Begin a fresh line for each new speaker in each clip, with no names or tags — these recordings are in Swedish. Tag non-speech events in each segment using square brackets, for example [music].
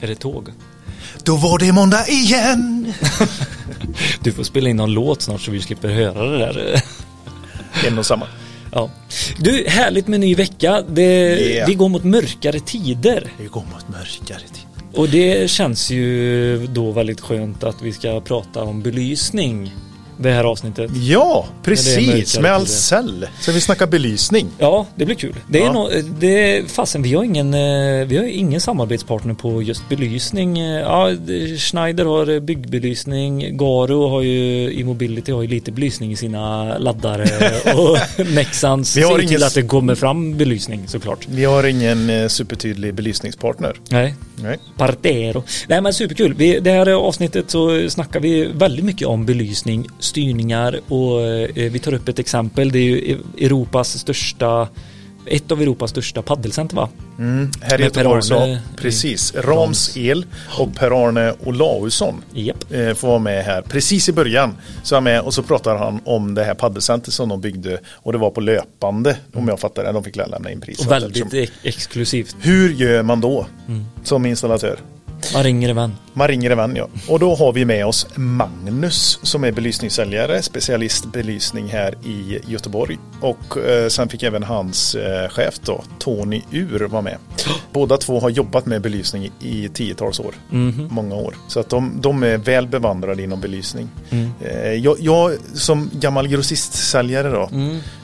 Är det tåg?
Då var det måndag igen. [laughs]
Du får spela in någon låt snart så vi slipper höra det där.
En och samma.
Ja. Du, härligt med ny vecka. Det,
Yeah.
Vi går mot mörkare tider.
Vi går mot mörkare tid.
Och det känns ju då väldigt skönt att vi ska prata om belysning. Det här avsnittet.
Ja, precis. Med. Ahlsell. Så vi snackar belysning.
Ja, det blir kul. Det är
Ja.
nå- det, fasen, vi har ingen, eh, vi har ingen samarbetspartner på just belysning. Ja, Schneider har byggbelysning, Garo har ju, E-mobility har ju lite belysning i sina laddare [laughs] och Nexans
Vi har
ser till
ingen-
att det kommer fram belysning såklart.
Vi har ingen eh, supertydlig belysningspartner.
Nej,
Nej.
Partero. Nej men superkul. Vi, det här avsnittet så snackar vi väldigt mycket om belysning, styrningar och eh, vi tar upp ett exempel. Det är ju Europas största ett av Europas största paddelcenter va?
Mm. Här i Göteborg så, precis, Rams El och Per-Arne Olausson
Japp.
eh, får vara med här. Precis i början så är han med och så pratar han om det här paddelcentret som de byggde och det var på löpande om jag fattar det. De fick lämna in pris.
Och väldigt ex- exklusivt.
Hur gör man då som installatör?
Man ringer en vän.
Man ringer en vän ja. Och då har vi med oss Magnus som är belysningssäljare, specialist belysning här i Göteborg. Och eh, sen fick även hans eh, chef då, Tony Ur vara med. Båda två har jobbat med belysning i, tiotals år. Många år. Så att de, de är väl bevandrade inom belysning. Eh, jag, jag som gammal grossistsäljare då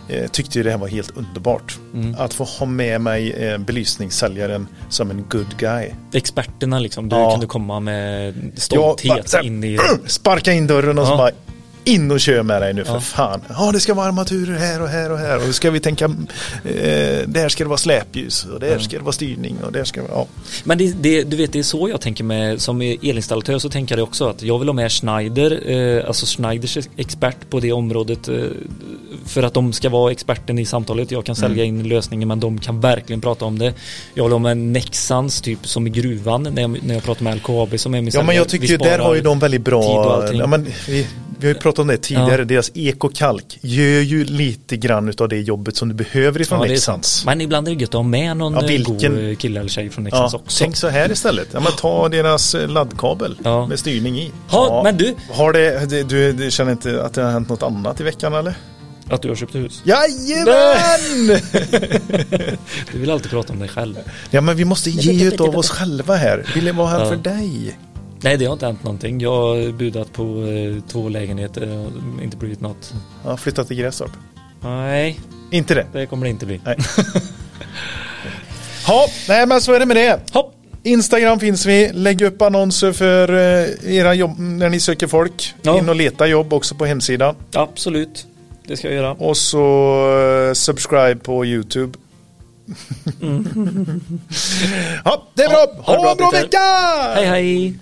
eh, tyckte ju det här var helt underbart. Att få ha med mig eh, belysningssäljaren som en good guy.
Experterna liksom. Du
Ja.
kunde komma med
Ja,
stolthet
bara så här,
in i... [clears throat]
Sparka in dörren och så
Ja.
bara in och kör med dig nu för
Ja.
fan. Ja det ska vara armaturer här och här och här. Och ska vi tänka, eh, där ska det vara släpljus och där ska det vara styrning och där ska det vara, ja.
Men det, det, du vet det är så jag tänker med som elinstallatör så tänker jag också att jag vill ha med Schneider, eh, alltså Schneiders expert på det området eh, för att de ska vara experten i samtalet. Jag kan sälja
Mm.
in lösningen men de kan verkligen prata om det. Jag vill ha med Nexans typ som i gruvan när jag, när jag pratar med LKAB som är min
Ja men jag tycker där har ju de väldigt bra, ja, men vi, vi har ju pratat om det tidigare,
Ja.
deras ekokalk gör ju lite grann utav det jobbet som du behöver ifrån
Ja, sant. Men ibland är det gött att ha med någon
Ja,
eh,
vilken-
god eh, kille eller tjej från Nexans
Ja,
också.
tänk så här istället. Ja, men ta deras eh, laddkabel
Ja.
med styrning i.
Ja, men du-
Har det, det, du, du känner inte att det har hänt något annat i veckan eller?
Att du har köpt hus.
Jajamän! [laughs]
Du vill alltid prata om dig själv.
Ja men vi måste ge ut av oss själva här. Vill det vara här
Ja.
för dig?
Nej, det har inte hänt någonting. Jag har budat på eh, två lägenheter och inte blivit något.
Ja, flytta till Grästorp.
Nej,
Inte det?
det kommer det inte bli.
Nej. Ja, nej men så är det med det.
Hopp!
Instagram finns vi. Lägg upp annonser för eh, era jobb när ni söker folk.
Ja.
In och leta jobb också på hemsidan.
Absolut. Det ska jag göra.
Och så eh, subscribe på YouTube. [laughs] ja, det är bra.
Ha
ha
bra,
en bra
Peter.
vecka!
Hej hej!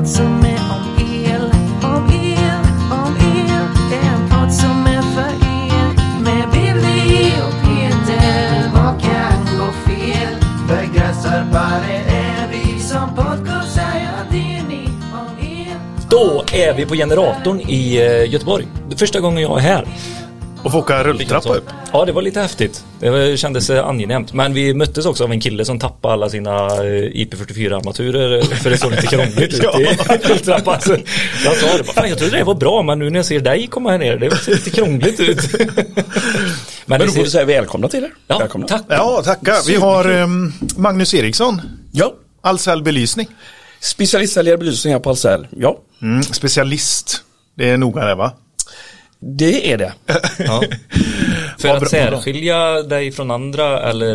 Podd som är om el. Om el, om el, en podd som är för er. Med Billy och Peter, vad kan gå fel? Vi som det ni om el.
Då är vi på generatorn i eh, Göteborg. Det är första gången jag är här.
Och få åka rulltrappa upp.
Ja, det var lite häftigt. Det kändes eh, angenämt. Men vi möttes också av en kille som tappade alla sina eh, IP44-armaturer för det såg lite krångligt ut [laughs] i [laughs] rulltrappan. Så Jag sa det fan jag trodde det var bra men nu när jag ser dig komma här ner, det ser lite krångligt ut. [laughs] Men,
Men då får
ser...
säga välkomna till er.
Ja,
välkomna.
tack.
Ja, tackar. Vi har ehm, Magnus Eriksson.
Ja,
Ahlsell Belysning.
specialistsäljare belysning här på Ahlsell. Ja,
Mm, specialist. Det är noga det va?
Det är det.
Ja. För att särskilja dig från andra eller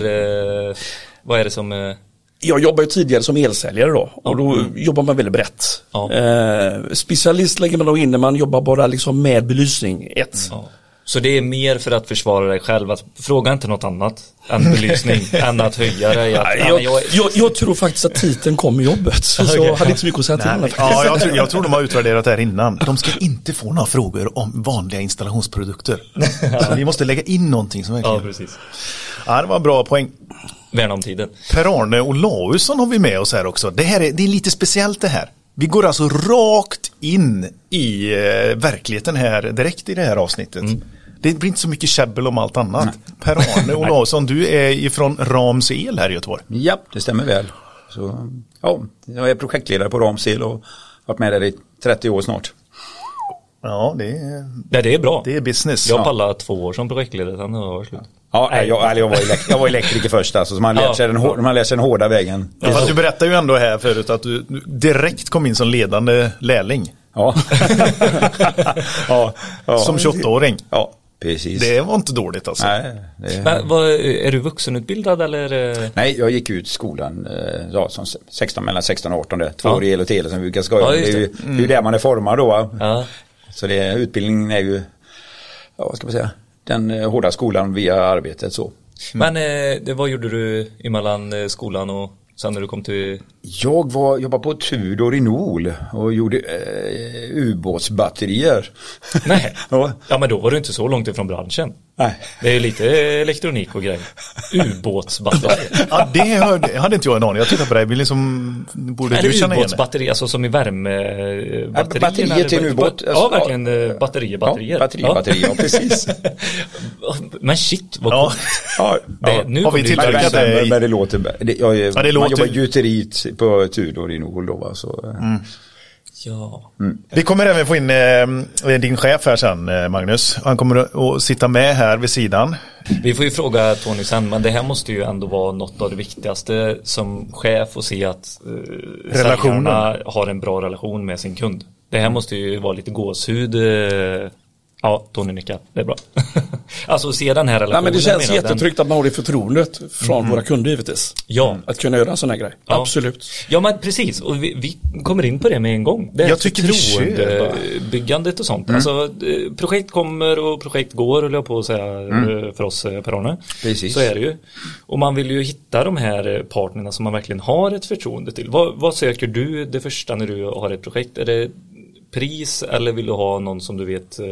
eh, vad är det som... Eh,
Jag jobbar ju tidigare som elsäljare då och då jobbar man väldigt brett.
Ja.
Eh, specialist lägger man då in när man jobbar bara liksom med belysning. Ett.
ja. Så det är mer för att försvara dig själv, att fråga inte något annat än belysning, [laughs] än att höja dig. Att,
Nej,
ja,
jag,
jag,
jag, jag tror faktiskt att titeln kom med jobbet. Så jag hade inte så mycket att säga till det.
Ja, jag, tror- jag tror de har utvärderat det här innan. De ska inte få några frågor om vanliga installationsprodukter. [laughs] Så vi måste lägga in någonting som
ja,
verkligen...
precis.
Ja, det var en bra poäng.
Värna om tiden.
Per-Arne Olausson har vi med oss här också. Det här är, det är lite speciellt det här. Vi går alltså rakt in i eh, verkligheten här direkt i det här avsnittet. Det blir inte så mycket käbbel om allt annat. Per-Arne [laughs] Olausson, du är ifrån Rams El här i Göteborg.
Ja, det stämmer väl. Så, ja, jag är projektledare på Ramsil och varit med där i 30 år snart.
Ja, det är,
Nej, det är bra.
det är business.
Jag pallade två år som projektledare, sen har jag varit slut.
Ja, nej, jag, jag, var elek- jag var elektriker först alltså, så man lär
Ja.
sig den, hår- man lär sig den hårda vägen.
Ja, fast du berättade ju ändå här förut att du du direkt kom in som ledande lärling.
Ja. [laughs] [laughs] ja, ja.
Som 28-åring.
Ja, precis.
Det var inte dåligt alltså.
Nej, det...
Men, vad, är du vuxenutbildad eller?
Nej, jag gick ut skolan eh, ja, som 16, mellan 16 och 18, det. två
Ja.
år i el och tele som vi brukar skoja
Ja.
Det
just
är ju det är ju där man är formad då.
Ja.
Så det, utbildningen är ju, ja vad ska man säga, den eh, hårda skolan via arbetet så.
Men eh, det, vad gjorde du emellan eh, skolan och sen när du kom till?
Jag var, jobbade på Tudor i Nol och gjorde eh, ubåtsbatterier.
Nej. [laughs]
ja.
Ja men då var du inte så långt ifrån branschen.
Nej.
Det är ju lite elektronik och grejer. Ubåtsbatterier. [laughs]
Ja, det hörde, hade inte jag en aning. Jag tittar på dig, vill liksom, borde du
Eller
känna igen det?
ubåtsbatteri, alltså som i värme... eh, batterierna,
batterier till en ubåt.
Ja,
Alltså,
verkligen eh, batterier, batterier.
Ja, batteri, batteri, ja precis. [laughs]
Men shit, vad
Ja.
coolt.
Ja,
Det,
ja.
nu
Har vi
det
tillverkat det?
Men, men, men det låter, det, jag,
Ja, det
man
låter-
jobbar gjuteriet på Tudor i Nol då va, så. eh,
Ja.
Vi kommer även få in eh, din chef här sen, eh, Magnus. Han kommer att, sitta med här vid sidan.
Vi får ju fråga Tony sen, men det här måste ju ändå vara något av det viktigaste som chef och se att eh,
Relationen.
säljarna har en bra relation med sin kund. Det här måste ju vara lite gåshud. Eh, ja, Tony nickar, det är bra. [laughs] alltså se den här
Nej,
relationen.
men det känns jättetryggt att man har det förtroendet från våra kunder givetvis.
Ja.
Att kunna göra en sån här grej.
Ja.
Absolut.
Ja men precis, och vi, vi kommer in på det med en gång. Det är
Jag tycker
förtroendebyggandet och sånt. Alltså, eh, projekt kommer och projekt går, höll jag på att säga, eh, för oss eh, Per-Arne.
Precis.
Så är det ju. Och man vill ju hitta de här partnerna som man verkligen har ett förtroende till. Vad, vad söker du det första när du har ett projekt? Är det pris eller vill du ha någon som du vet eh,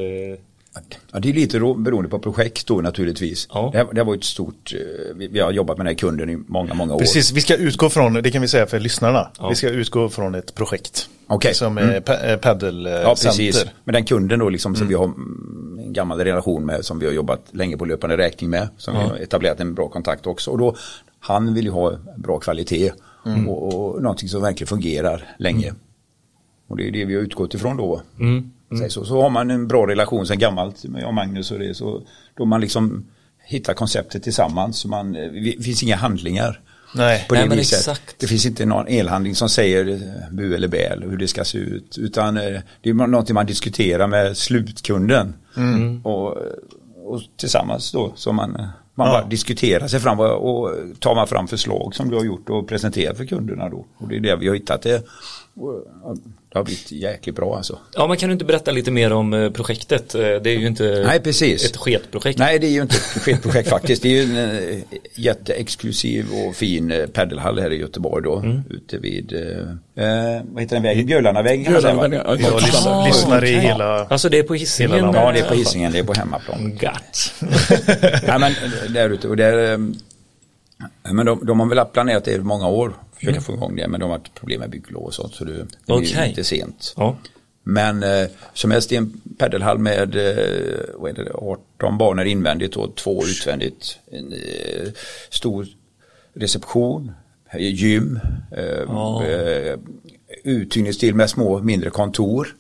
Ja, det är lite ro- beroende på projekt då naturligtvis.
Ja.
Det, här, det här var ett stort, eh, vi, har jobbat med den här kunden i många, många år.
Precis, vi ska utgå från, det kan vi säga för lyssnarna.
Ja.
Vi ska utgå från ett projekt.
Okej.
Som är
Mm.
eh, eh,
Ja, precis. Men den kunden då liksom som vi har mm, en gammal relation med som vi har jobbat länge på löpande räkning med. Som vi har etablerat en bra kontakt också. Och då, han vill ju ha bra kvalitet och, och någonting som verkligen fungerar länge. Och det är det vi har utgått ifrån då. Säg Så, så har man en bra relation sen gammalt med jag och Magnus och det så då man liksom hittar konceptet tillsammans. Så man, det finns inga handlingar.
Nej.
På det
Nej, exakt.
Det finns inte någon elhandling som säger eh, bu eller bä eller hur det ska se ut. Utan eh, det är någonting man diskuterar med slutkunden. Och, och tillsammans då så man, eh, man
Ja.
bara diskuterar sig fram och, och tar man fram förslag som du har gjort och presenterar för kunderna då. Och det är det vi har hittat det. Ja, det har blivit jäkligt bra alltså.
Ja men kan du inte berätta lite mer om eh, projektet? Eh, Det är ju inte
Nej, precis.
ett sketprojekt.
Nej, det är ju inte ett sketprojekt faktiskt. Det är ju en eh, jätteexklusiv och fin paddelhall här i Göteborg då. Ute vid, eh, vad heter den vägen? Björlanavägen kan man säga va?
Björnarna,
Jag lyssnar, lyssnar i hela...
Alltså det är på Hisingen?
Ja, det är på Hisingen, det är på hemmaplan.
Gött. [laughs]
Nej, men där ute och där, men de, de har väl planerat det i många år, försöka få igång det, men de har haft problem med bygglov och sånt, så det, det blir
Okej.
lite sent.
Ja.
Men eh, som helst i en paddelhall med eh, det, 18 banor invändigt och två utvändigt. En eh, stor reception, eh, gym, eh,
Ja.
eh, uthyrningsstil med små mindre kontor.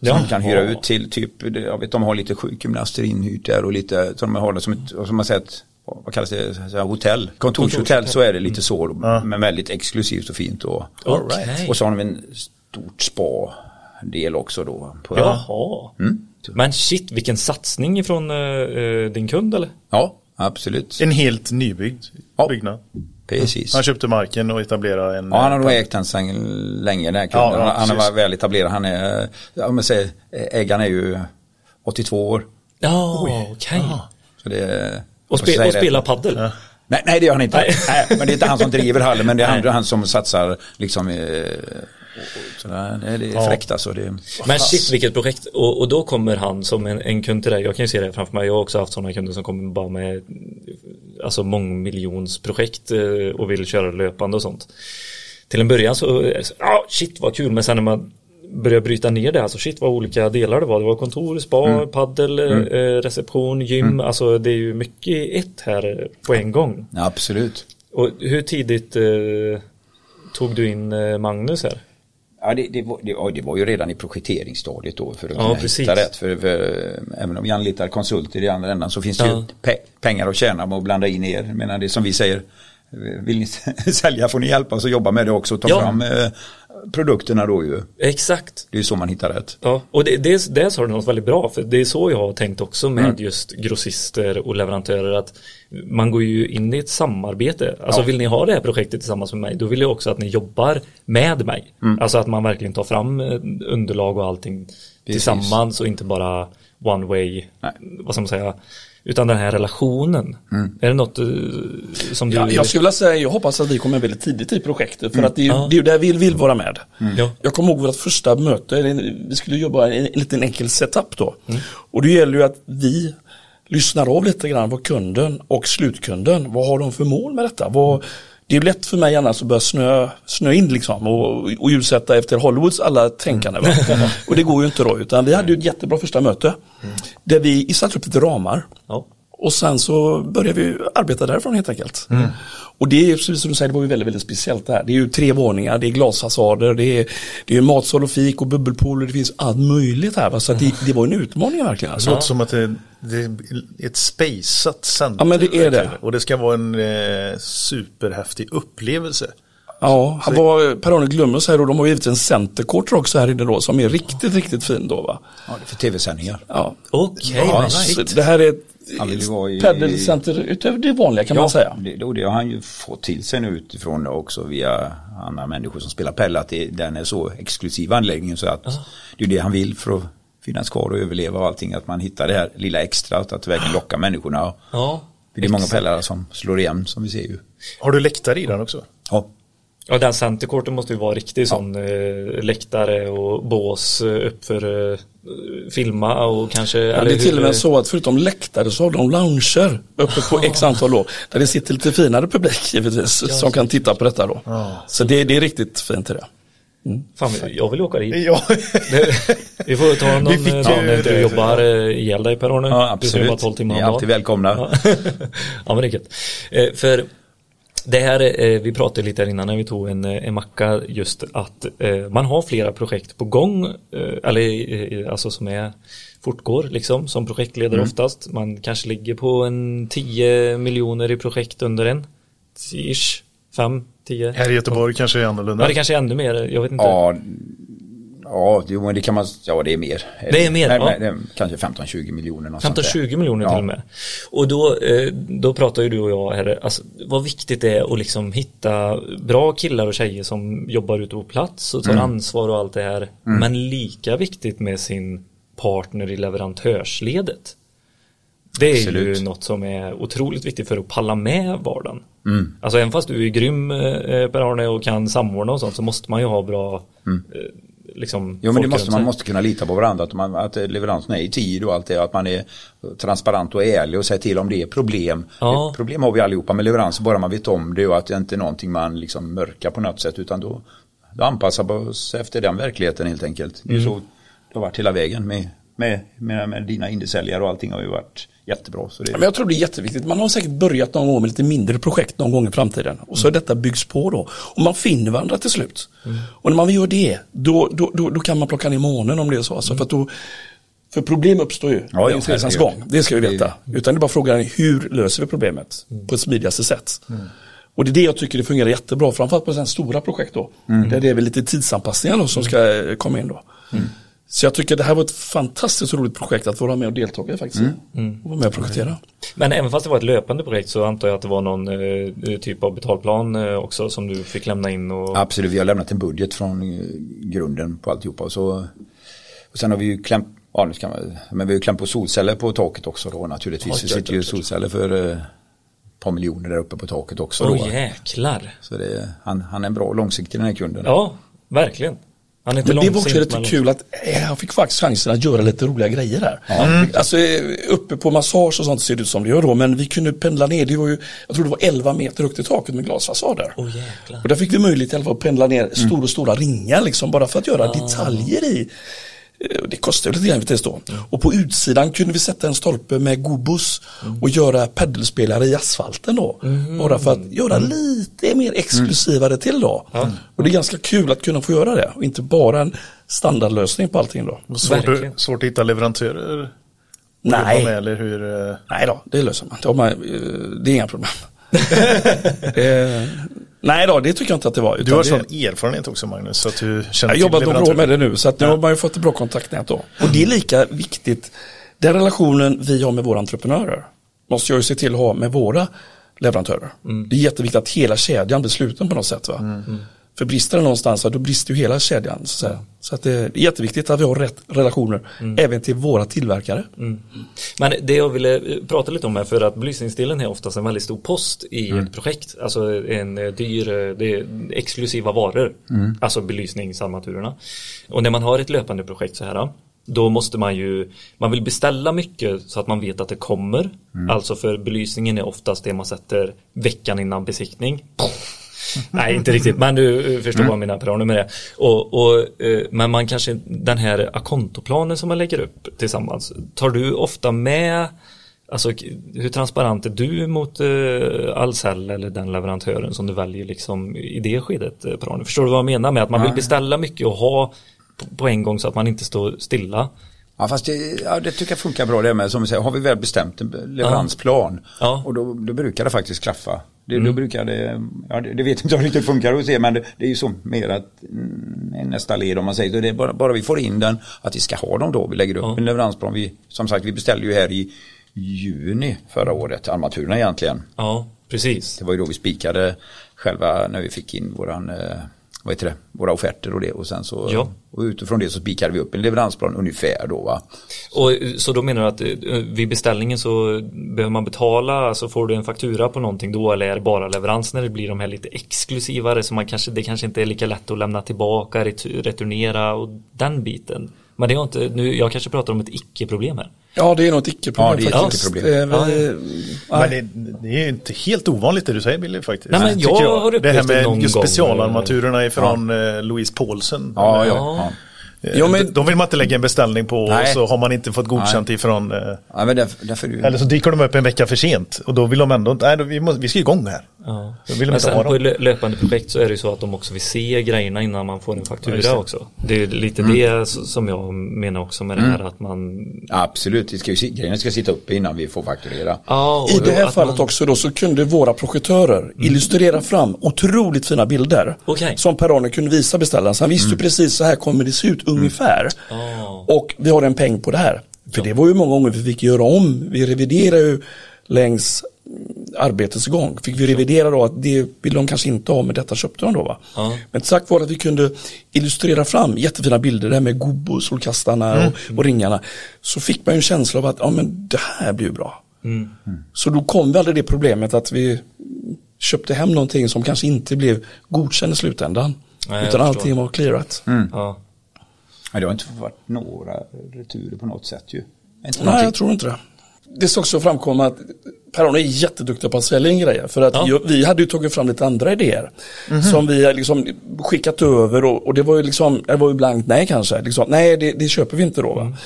Som man kan hyra ut till typ, jag vet de har lite sjukgymnaster inhyrt där och lite, som de har det som ett, som man säger ett, vad kallas det, hotell, kontorshotell så är det lite så, men väldigt exklusivt och fint och,
Okej.
och så har de en stort spa del också då. På,
Jaha.
Mm.
Men shit, vilken satsning ifrån uh, din kund eller?
Ja, absolut.
En helt nybyggd
Ja.
byggnad.
Precis.
Han köpte marken och etablerade en...
Ja, han har nog ägt den sedan länge den här kunden.
Ja, ja,
han, varit väl etablerad. Han är, ja men säg, ägaren är ju 82 år.
Ja, okej.
Så det,
Och, spe, och spela paddel?
Nej, nej det gör han inte.
Nej.
Nej. men det är inte han som driver hallen men det är
Nej.
han, som satsar liksom eh, sådär. Det är,
Ja.
fräckt alltså. Det,
Men shit vilket projekt och, och då kommer han som en, en kund till dig, jag kan ju se det framför mig, jag har också haft sådana kunder som kommer bara med alltså mångmiljonsprojekt eh, och vill köra löpande och sånt. Till en början så, eh, ja shit vad kul, men sen när man börja bryta ner det, alltså shit vad olika delar det var. Det var kontor, spa, paddel, eh, reception, gym, alltså det är ju mycket i ett här på en gång.
Ja, absolut.
Och hur tidigt eh, tog du in eh, Magnus här?
Ja, det, det, var, det, ja, det var ju redan i projekteringsstadiet då för att
Ja,
kunna
precis.
hitta rätt. För, för, även om vi anlitar konsulter i andra änden så finns det
Ja.
ju pe pengar att tjäna med att blanda in er. Men det som vi säger, vill ni [laughs] sälja får ni hjälpa oss att jobba med det också och ta
Ja.
fram eh, produkterna då ju.
Exakt.
Det är så man hittar rätt.
Ja, och det, det, det sa du något väldigt bra för det är så jag har tänkt också med just grossister och leverantörer att man går ju in i ett samarbete. Alltså
Ja.
vill ni ha det här projektet tillsammans med mig då vill jag också att ni jobbar med mig. Alltså att man verkligen tar fram eh, underlag och allting tillsammans och inte bara one way,
Nej.
vad ska man säga, utan den här relationen. Är det något eh, som du
Ja, jag skulle vilja säga, jag hoppas att vi kommer väldigt tidigt i projektet för att det är
Ja.
det är ju där vi vill vara med.
Ja.
Jag kommer ihåg vårt första möte, vi skulle jobba en, en liten enkel setup då. Och det gäller ju att vi lyssnar av lite grann vad kunden och slutkunden, vad har de för mål med detta? Vad, det är lätt för mig annars att börja snö, snö in liksom och, och ljussätta efter Hollywoods alla tänkande. Va? och det går ju inte då, utan vi hade ju ett jättebra första möte där vi satte upp lite ramar.
Ja.
Och sen så började vi arbeta därifrån helt enkelt. Och det är precis som du säger, det var ju väldigt, väldigt speciellt det här. Det är ju tre våningar, det är glasfasader, det är, det är matsal och fik och bubbelpool och det finns allt möjligt här. Va? Så att det, det var en utmaning verkligen.
Det
Alltså.
låter som att det, det är ett spaceat center.
Ja, men det är det.
Och det ska vara en eh, superhäftig upplevelse.
Ja, han var, Per-Arne Glömmes här och de har givetvis en centerkort också här inne då som är riktigt, riktigt fin då va.
Ja, det är för tv-sändningar.
Ja,
Okej,
ja
vad
så
nice.
det här är
Han vill ju vara i-
ett paddelcenter utöver det vanliga kan man säga.
Det, och det har han ju fått till sig nu utifrån också via andra människor som spelar padel att det, den är så exklusiv anläggningen så att det är det han vill för att finnas kvar och överleva och allting. Att man hittar det här lilla extra att verkligen locka människorna.
Ja.
Det är många pelare som slår igen som vi ser ju.
Har du läktare i den också?
Ja,
Ja, den centerkorten måste ju vara riktig sån eh, läktare och bås eh, upp för eh, filma och kanske
Ja, det är till och med så att förutom läktare så har de lounger uppe på x antal år. Där det sitter lite finare publik givetvis som kan titta på detta då. Så det, det är riktigt fint i det.
Fan, jag vill åka dit.
Ja,
vi får ta någon
Vi fick
eh, dag när du jobbar eh, ihjäl dig Per-Arne.
ja
Du ska jobba
absolut.
12 timmar
Ni är alltid välkomna.
Ja, [laughs] ja men det är gött. Eh, För det här, eh, vi pratade lite här innan när vi tog en, eh, en macka just att eh, man har flera projekt på gång, eh, eller eh, alltså som är fortgår liksom som projektledare oftast. Man kanske ligger på en 10 miljoner i projekt under en. Ish, 5, 10.
här i Göteborg kanske är annorlunda.
Ja det kanske är ännu mer, jag vet inte.
Ja, ja, jo, men det kan man, ja det är mer.
Det är mer,
Nej,
ja.
är Kanske 15-20 miljoner. något sånt där.
15-20 miljoner till och med. Och då, eh, då pratar ju du och jag här, alltså, vad viktigt det är att liksom hitta bra killar och tjejer som jobbar ute på plats och tar
Mm.
ansvar och allt det här. Men lika viktigt med sin partner i leverantörsledet. Det är
Absolut.
ju något som är otroligt viktigt för att palla med vardagen.
Mm.
Alltså även fast du är grym eh, Per-Arne och kan samordna och sånt så måste man ju ha bra eh, liksom
Mm. Jo men det måste, man
sig.
måste kunna lita på varandra, att, man, att leveransen är i tid och allt det, att man är transparent och ärlig och säger till om det är problem.
Ja.
Problem har vi allihopa med leveranser, bara man vet om det och att det inte är någonting man liksom mörkar på något sätt utan då, då anpassar vi oss efter den verkligheten helt enkelt. Det är så det har varit hela vägen med, med, med, med dina indiesäljare och allting har ju varit jättebra. Så det,
Ja, Men jag tror det är jätteviktigt. Man har säkert börjat någon gång med lite mindre projekt någon gång i framtiden. Och så har detta byggs på då. Och man finner varandra till slut. Och när man gör det, då, då, då, då kan man plocka ner månen om det är så. Alltså för, att då, för problem uppstår ju
Ja, ja,
längs resans gång. Det ska vi veta. Utan det är bara frågan hur löser vi problemet på ett smidigaste sätt. Och det är det jag tycker det fungerar jättebra, framförallt på sådana stora projekt då. Där det är väl lite tidsanpassningar då som ska eh, komma in då. Så jag tycker det här var ett fantastiskt roligt projekt att vara med och delta i faktiskt. Och vara med och projektera.
Men även fast det var ett löpande projekt så antar jag att det var någon eh, typ av betalplan eh, också som du fick lämna in och
Absolut, vi har lämnat en budget från eh, grunden på alltihopa. Och, så, och sen har vi ju klämt, ja, nu ska man, men vi har ju klämt på solceller på taket också då naturligtvis. Det sitter ju solceller för eh, ett par miljoner där uppe på taket också.
Åh
då.
jäklar.
Så det, han, han är en bra långsiktig den här kunden.
Ja, verkligen. Han är inte
Men det var också
men-
kul att eh, han fick faktiskt chansen att göra lite roliga grejer där. Alltså eh, uppe på massage och sånt ser det ut som det gör då, men vi kunde pendla ner, det var ju, jag tror det var 11 meter högt i taket med glasfasader.
Jäklar.
och där fick vi möjlighet i alla fall att pendla ner stora, stora ringar liksom bara för att göra detaljer i. Eh, Det kostar ju lite grann vet då. Och på utsidan kunde vi sätta en stolpe med gobos och göra peddelspelare i asfalten då. Bara för att göra lite mer exklusivare till då. Och det är ganska kul att kunna få göra det och inte bara en standardlösning på allting då.
Svårt, svårt att hitta leverantörer?
Nej.
Med, eller hur? eh,
Nej då, det löser man. Det, eh, det är inga problem. [laughs] [laughs] eh, nej då, det tycker jag inte att det var.
Du har
det,
sån erfarenhet också Magnus, så att du känner
Jag har jobbat några år med det nu så att nu har man ju fått ett bra kontaktnät då. Och det är lika viktigt, den relationen vi har med våra entreprenörer måste jag ju se till att ha med våra leverantörer. Det är jätteviktigt att hela kedjan blir sluten på något sätt. Va? För brister det någonstans, så då brister ju hela kedjan. Så, att så att det är jätteviktigt att vi har rätt relationer även till våra tillverkare.
Men det jag ville eh, prata lite om är för att belysningsdelen är oftast en väldigt stor post i ett projekt. Alltså en eh, dyr, eh, det är exklusiva varor. Alltså belysningsarmaturerna. Och när man har ett löpande projekt så här. Då måste man ju, man vill beställa mycket så att man vet att det kommer. Alltså för belysningen är oftast det man sätter veckan innan besiktning. [laughs] Nej, inte riktigt, men du eh, förstår vad jag menar Per med det. Och, och, eh, men man kanske, den här akontoplanen som man lägger upp tillsammans, tar du ofta med Alltså hur transparent är du mot eh, Ahlsell eller den leverantören som du väljer liksom i det skedet eh, Förstår du vad jag menar med att man vill beställa mycket och ha på, en gång så att man inte står stilla?
Ja fast det, ja, det tycker jag funkar bra det med. Som vi säger, har vi väl bestämt en leveransplan
Ja. Mm.
och då, då brukar det faktiskt klaffa. Det, Då brukar det, ja, det, det vet inte jag riktigt funkar hos er men det, det är ju så mer att mm, nästa led om man säger så. Det är bara, bara vi får in den, att vi ska ha dem då. Vi lägger upp
Ja.
en leveransplan. Vi, som sagt vi beställde ju här i juni förra året, armaturerna egentligen.
Ja, precis.
Det var ju då vi spikade själva när vi fick in våran, eh, vad heter det, våra offerter och det och sen så,
Ja.
och utifrån det så spikade vi upp en leveransplan ungefär då va.
Och eh, så då menar du att eh, vid beställningen så behöver man betala, alltså får du en faktura på någonting då eller är det bara leverans när det blir de här lite exklusivare så man kanske, det kanske inte är lika lätt att lämna tillbaka, retu- returnera och den biten. Men det är inte, nu, jag kanske pratar om ett icke-problem här.
Ja, det är nog ett icke-problem
Ja, det är ett
faktiskt.
icke-problem.
Eh, vi-
Men det, det är inte helt ovanligt det du säger Billy faktiskt.
Nej, men
tycker
jag har
Det här
upplevt det
med just specialarmaturerna ifrån eh, Louise Paulsen.
Ja,
Eh,
ja.
Ja.
ja.
eh,
Ja, men-
De vill man inte lägga en beställning på och
Nej.
så har man inte fått godkänt ifrån eh,
ja men därför, därför
Eller så dyker de upp en vecka för sent och då vill de ändå inte, nej vi, måste, vi ska igång här.
Ja.
Vill
Men sen på löpande projekt så är det ju så att de också vill se grejerna innan man får en faktura
Ja,
också. Det är lite
Mm.
det som jag menar också med det här att man
Absolut, det ska ju, grejerna ska sitta uppe innan vi får fakturera.
Ja,
I det här fallet
man-
också då så kunde våra projektörer illustrera fram otroligt fina bilder.
Okej.
Som Per-Arne kunde visa beställaren. Så han visste ju precis så här kommer det se ut ungefär.
Ja.
Och vi har en peng på det här. För det var ju många gånger vi fick göra om. Vi reviderade ju längs mm, arbetets gång. Fick vi revidera då att det vill de kanske inte ha men detta köpte de då va.
Ja.
Men tack vare att vi kunde illustrera fram jättefina bilder, det här med Gobo, solkastarna och, och ringarna. Så fick man ju en känsla av att ja men det här blir ju bra.
Mm.
Så då kom vi aldrig det problemet att vi köpte hem någonting som kanske inte blev godkänd i slutändan.
Nej,
utan allting var clearat.
Ja.
Men det har inte varit några returer på något sätt ju.
Nej,
någonting.
jag tror inte det. Det ska också framkomma att Per-Arne är jätteduktig på att sälja in grejer. För att
Ja.
jag, vi hade ju tagit fram lite andra idéer. Som vi har liksom skickat över och, och det var ju liksom, det var ju blankt nej kanske. Liksom, nej, det, det köper vi inte då. Va?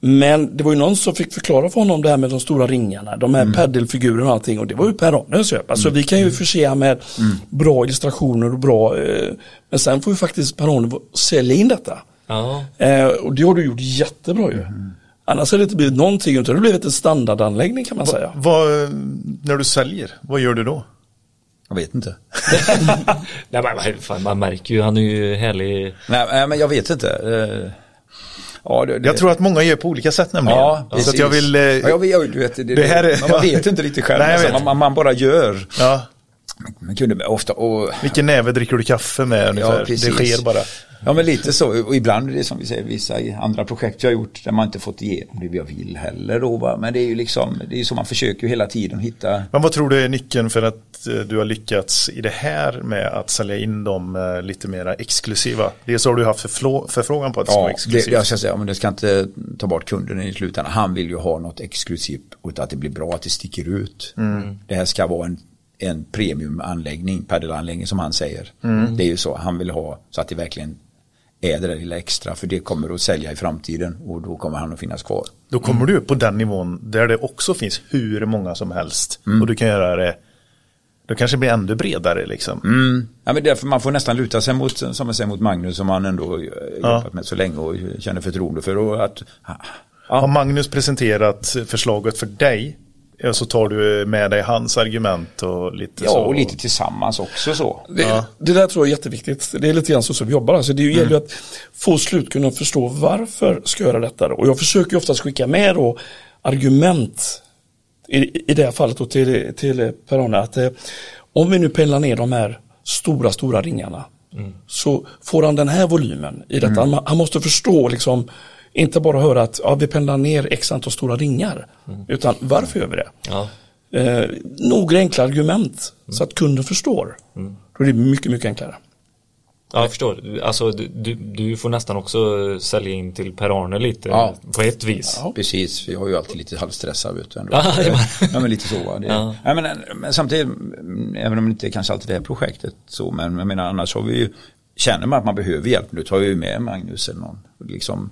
Men det var ju någon som fick förklara för honom det här med de stora ringarna, de här paddelfigurerna och allting och det var ju Per-Arnes köp. Alltså vi kan ju förse han med bra illustrationer och bra, eh, men sen får ju faktiskt Per-Arne sälja in detta.
Ja.
Eh, och det har du gjort jättebra ju. Annars hade det inte blivit någonting, utan det har blivit en standardanläggning kan man säga.
Vad, när du säljer, vad gör du då?
Jag vet inte. [laughs]
Nej, men, vad fan, man märker ju, han är ju härlig.
Nej, men jag vet inte. Eh, Ja, det, det,
Jag tror att många gör på olika sätt nämligen.
Ja,
så att jag vill... eh,
Ja, jag vet, jag, du vet, det,
det här är-
man vet inte riktigt själv. [laughs]
Nej,
alltså, man, man, man bara gör.
ja.
Man kunde ofta, och
Vilken näve dricker du kaffe med ungefär? det
precis.
sker bara.
Ja men lite så, och ibland är det som vi säger, vissa andra projekt jag har gjort där man inte fått igenom det jag vill heller då va? Men det är ju liksom, det är ju så man försöker ju hela tiden hitta
Men vad tror du är nyckeln för att eh, du har lyckats i det här med att sälja in dem eh, lite mera exklusiva? Dels har du haft förflå- förfrågan på att det ska vara
Ja, det,
exklusivt.
jag ska säga, men det ska inte ta bort kunden i slutändan. Han vill ju ha något exklusivt och att det blir bra, att det sticker ut. Det här ska vara en, en premiumanläggning, paddelanläggning som han säger. Det är ju så, han vill ha så att det verkligen är det där lilla extra, för det kommer att sälja i framtiden och då kommer han att finnas kvar.
Då kommer du upp på den nivån där det också finns hur många som helst.
Mm.
Och du kan göra det, då kanske det blir ännu bredare liksom.
Mm. Ja, men därför man får nästan luta sig mot, som jag säger, mot Magnus som man ändå eh, jobbat med så länge och känner förtroende för. Och att,
Har Magnus presenterat förslaget för dig eh, så tar du med dig hans argument och lite
ja,
så.
och lite tillsammans också så.
Det, det där tror jag är jätteviktigt. Det är lite grann så som vi jobbar. Alltså det gäller ju att få slutkunden att förstå varför ska jag göra detta. Då? Och jag försöker ju oftast skicka med då argument i, i det här fallet då till, till Per-Arne att eh, om vi nu pendlar ner de här stora, stora ringarna så får han den här volymen i detta. Han, han måste förstå liksom inte bara höra att ja, vi pendlar ner x antal stora ringar utan varför gör vi det?
Ja.
Eh, några enkla argument så att kunden förstår. Då är det mycket, mycket enklare.
Ja, jag förstår. Alltså du, du, får nästan också sälja in till Per-Arne lite
Ja.
på ett vis.
Ja.
Precis, jag är ju alltid lite halvstressad vet du ändå.
Ja,
men lite så. va. Det,
Ja.
ja. men, men samtidigt, mm, även om det inte är kanske alltid det här projektet så, men jag menar annars har vi ju, känner man att man behöver hjälp, då tar vi ju med Magnus eller någon. Liksom,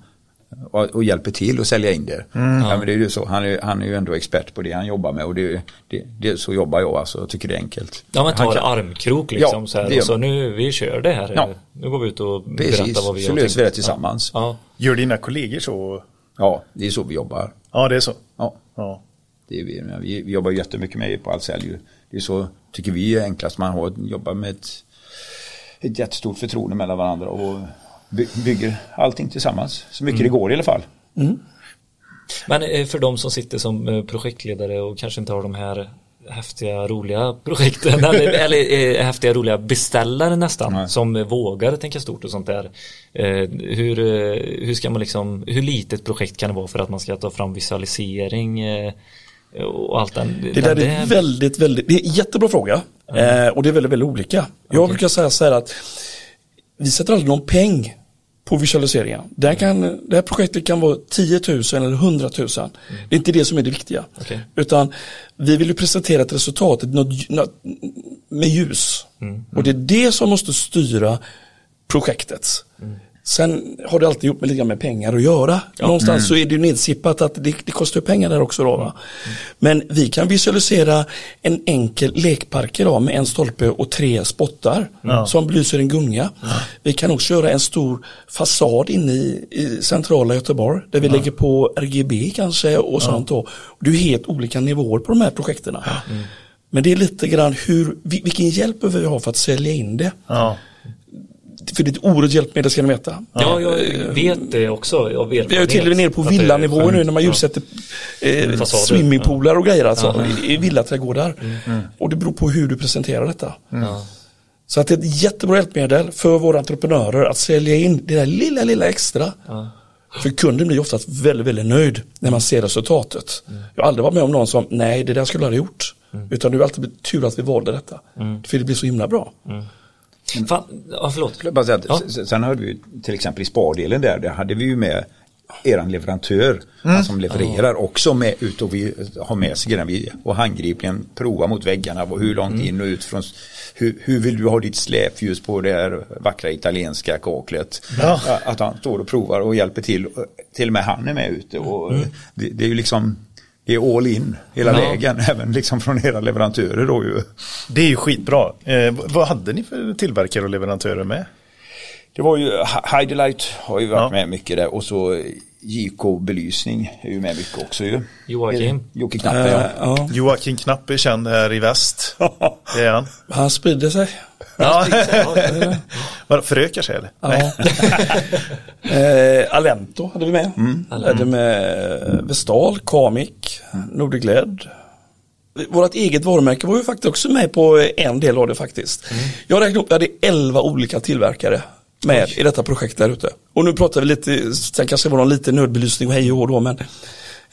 och, och hjälper till att sälja in det. Ja, men det är ju så, han är, han är ju ändå expert på det han jobbar med och det, det, det, så jobbar jag alltså, jag tycker det är enkelt.
Ja men
Han
tar
kan-
armkrok liksom
Ja,
så här
det gör
och så nu vi kör det här.
Ja.
Nu går vi ut och
Precis,
berättar vad vi
så
har
löser vi det tillsammans.
Ja. ja.
Gör dina kollegor så?
Ja, det är så vi jobbar.
Ja, det är så.
Ja.
Ja.
Det är vi, vi, vi jobbar jättemycket med på Ahlsell. Det är så, tycker vi är enklast, man har, jobbar med ett, ett jättestort förtroende mellan varandra och bygger allting tillsammans. Så mycket det går i alla fall.
Men eh, för de som sitter som eh, projektledare och kanske inte har de här häftiga roliga projekten [laughs] eller, eller eh, häftiga roliga beställare nästan
Nej.
som vågar tänka stort och sånt där. Hur, hur ska man liksom, hur litet projekt kan det vara för att man ska ta fram visualisering och allt den,
Det
den
där är väldigt, väldigt, det är en jättebra fråga. Eh, och det är väldigt, väldigt olika. Jag brukar säga så här att vi sätter aldrig någon peng på visualiseringar. Det kan, det här projektet kan vara 10 000 eller 100 000. Det är inte det som är det viktiga.
Okej.
Utan vi vill ju presentera ett resultat något, något, med ljus. Och det är det som måste styra projektet. Sen har det alltid gjort med lite med pengar att göra. Någonstans så är det ju nedsippat att det, det kostar pengar där också. Då, va? Men vi kan visualisera en enkel lekpark idag med en stolpe och tre spottar som belyser en gunga. Vi kan också göra en stor fasad inne i, i centrala Göteborg där vi lägger på RGB kanske och sånt. Då. Det är helt olika nivåer på de här projekten. Men det är lite grann hur, vil- vilken hjälp behöver vi ha för att sälja in det.
Ja.
För det är ett oerhört hjälpmedel ska ni veta.
Ja, jag vet det också av erfarenhet.
Vi är till och med nere på villanivå nu när man ljussätter eh,
Fasader.
swimmingpoolar och grejer alltså i, i villaträdgårdar. Och det beror på hur du presenterar detta.
Ja.
Så att det är ett jättebra hjälpmedel för våra entreprenörer att sälja in det där lilla, lilla extra. För kunden blir oftast väldigt, väldigt nöjd när man ser resultatet. Jag har aldrig varit med om någon som, nej det där skulle jag ha gjort. Utan det är alltid tur att vi valde detta. För det blir så himla bra.
Fan, ja, förlåt.
Bara säga
Ja.
Sen hade vi till exempel i spardelen där, där hade vi ju med eran leverantör han som levererar också med ut och vi har med sig grejerna vi och handgripligen prova mot väggarna och hur långt in och ut från hur, hur vill du ha ditt släpljus på det här vackra italienska kaklet
Ja.
att han står och provar och hjälper till till och med han är med ute och det, det är ju liksom är all in hela
Ja.
vägen [laughs] även liksom från era leverantörer då ju
Det är ju skitbra. Eh, vad hade ni för tillverkare och leverantörer med?
Det var ju Highlight har ju varit
Ja.
med mycket där och så JK Belysning är ju med mycket också ju.
Joakim.
Jocke Knappe
Eh,
ja.
ja.
Joakim Knapp är känd här i väst. [laughs] Det är han.
Han sprider sig.
Ja. [laughs] Vad, Förökar sig eller?
Ja. [laughs] eh, Alento hade vi med. Hade med Vestal, Kamik, Nordigled. vårt eget varumärke var ju faktiskt också med på eh, en del av det faktiskt. Jag räknade upp, jag hade 11 olika tillverkare med i detta projekt där ute. Och nu pratar vi lite, sen kanske det var någon liten nödbelysning och hej och då, men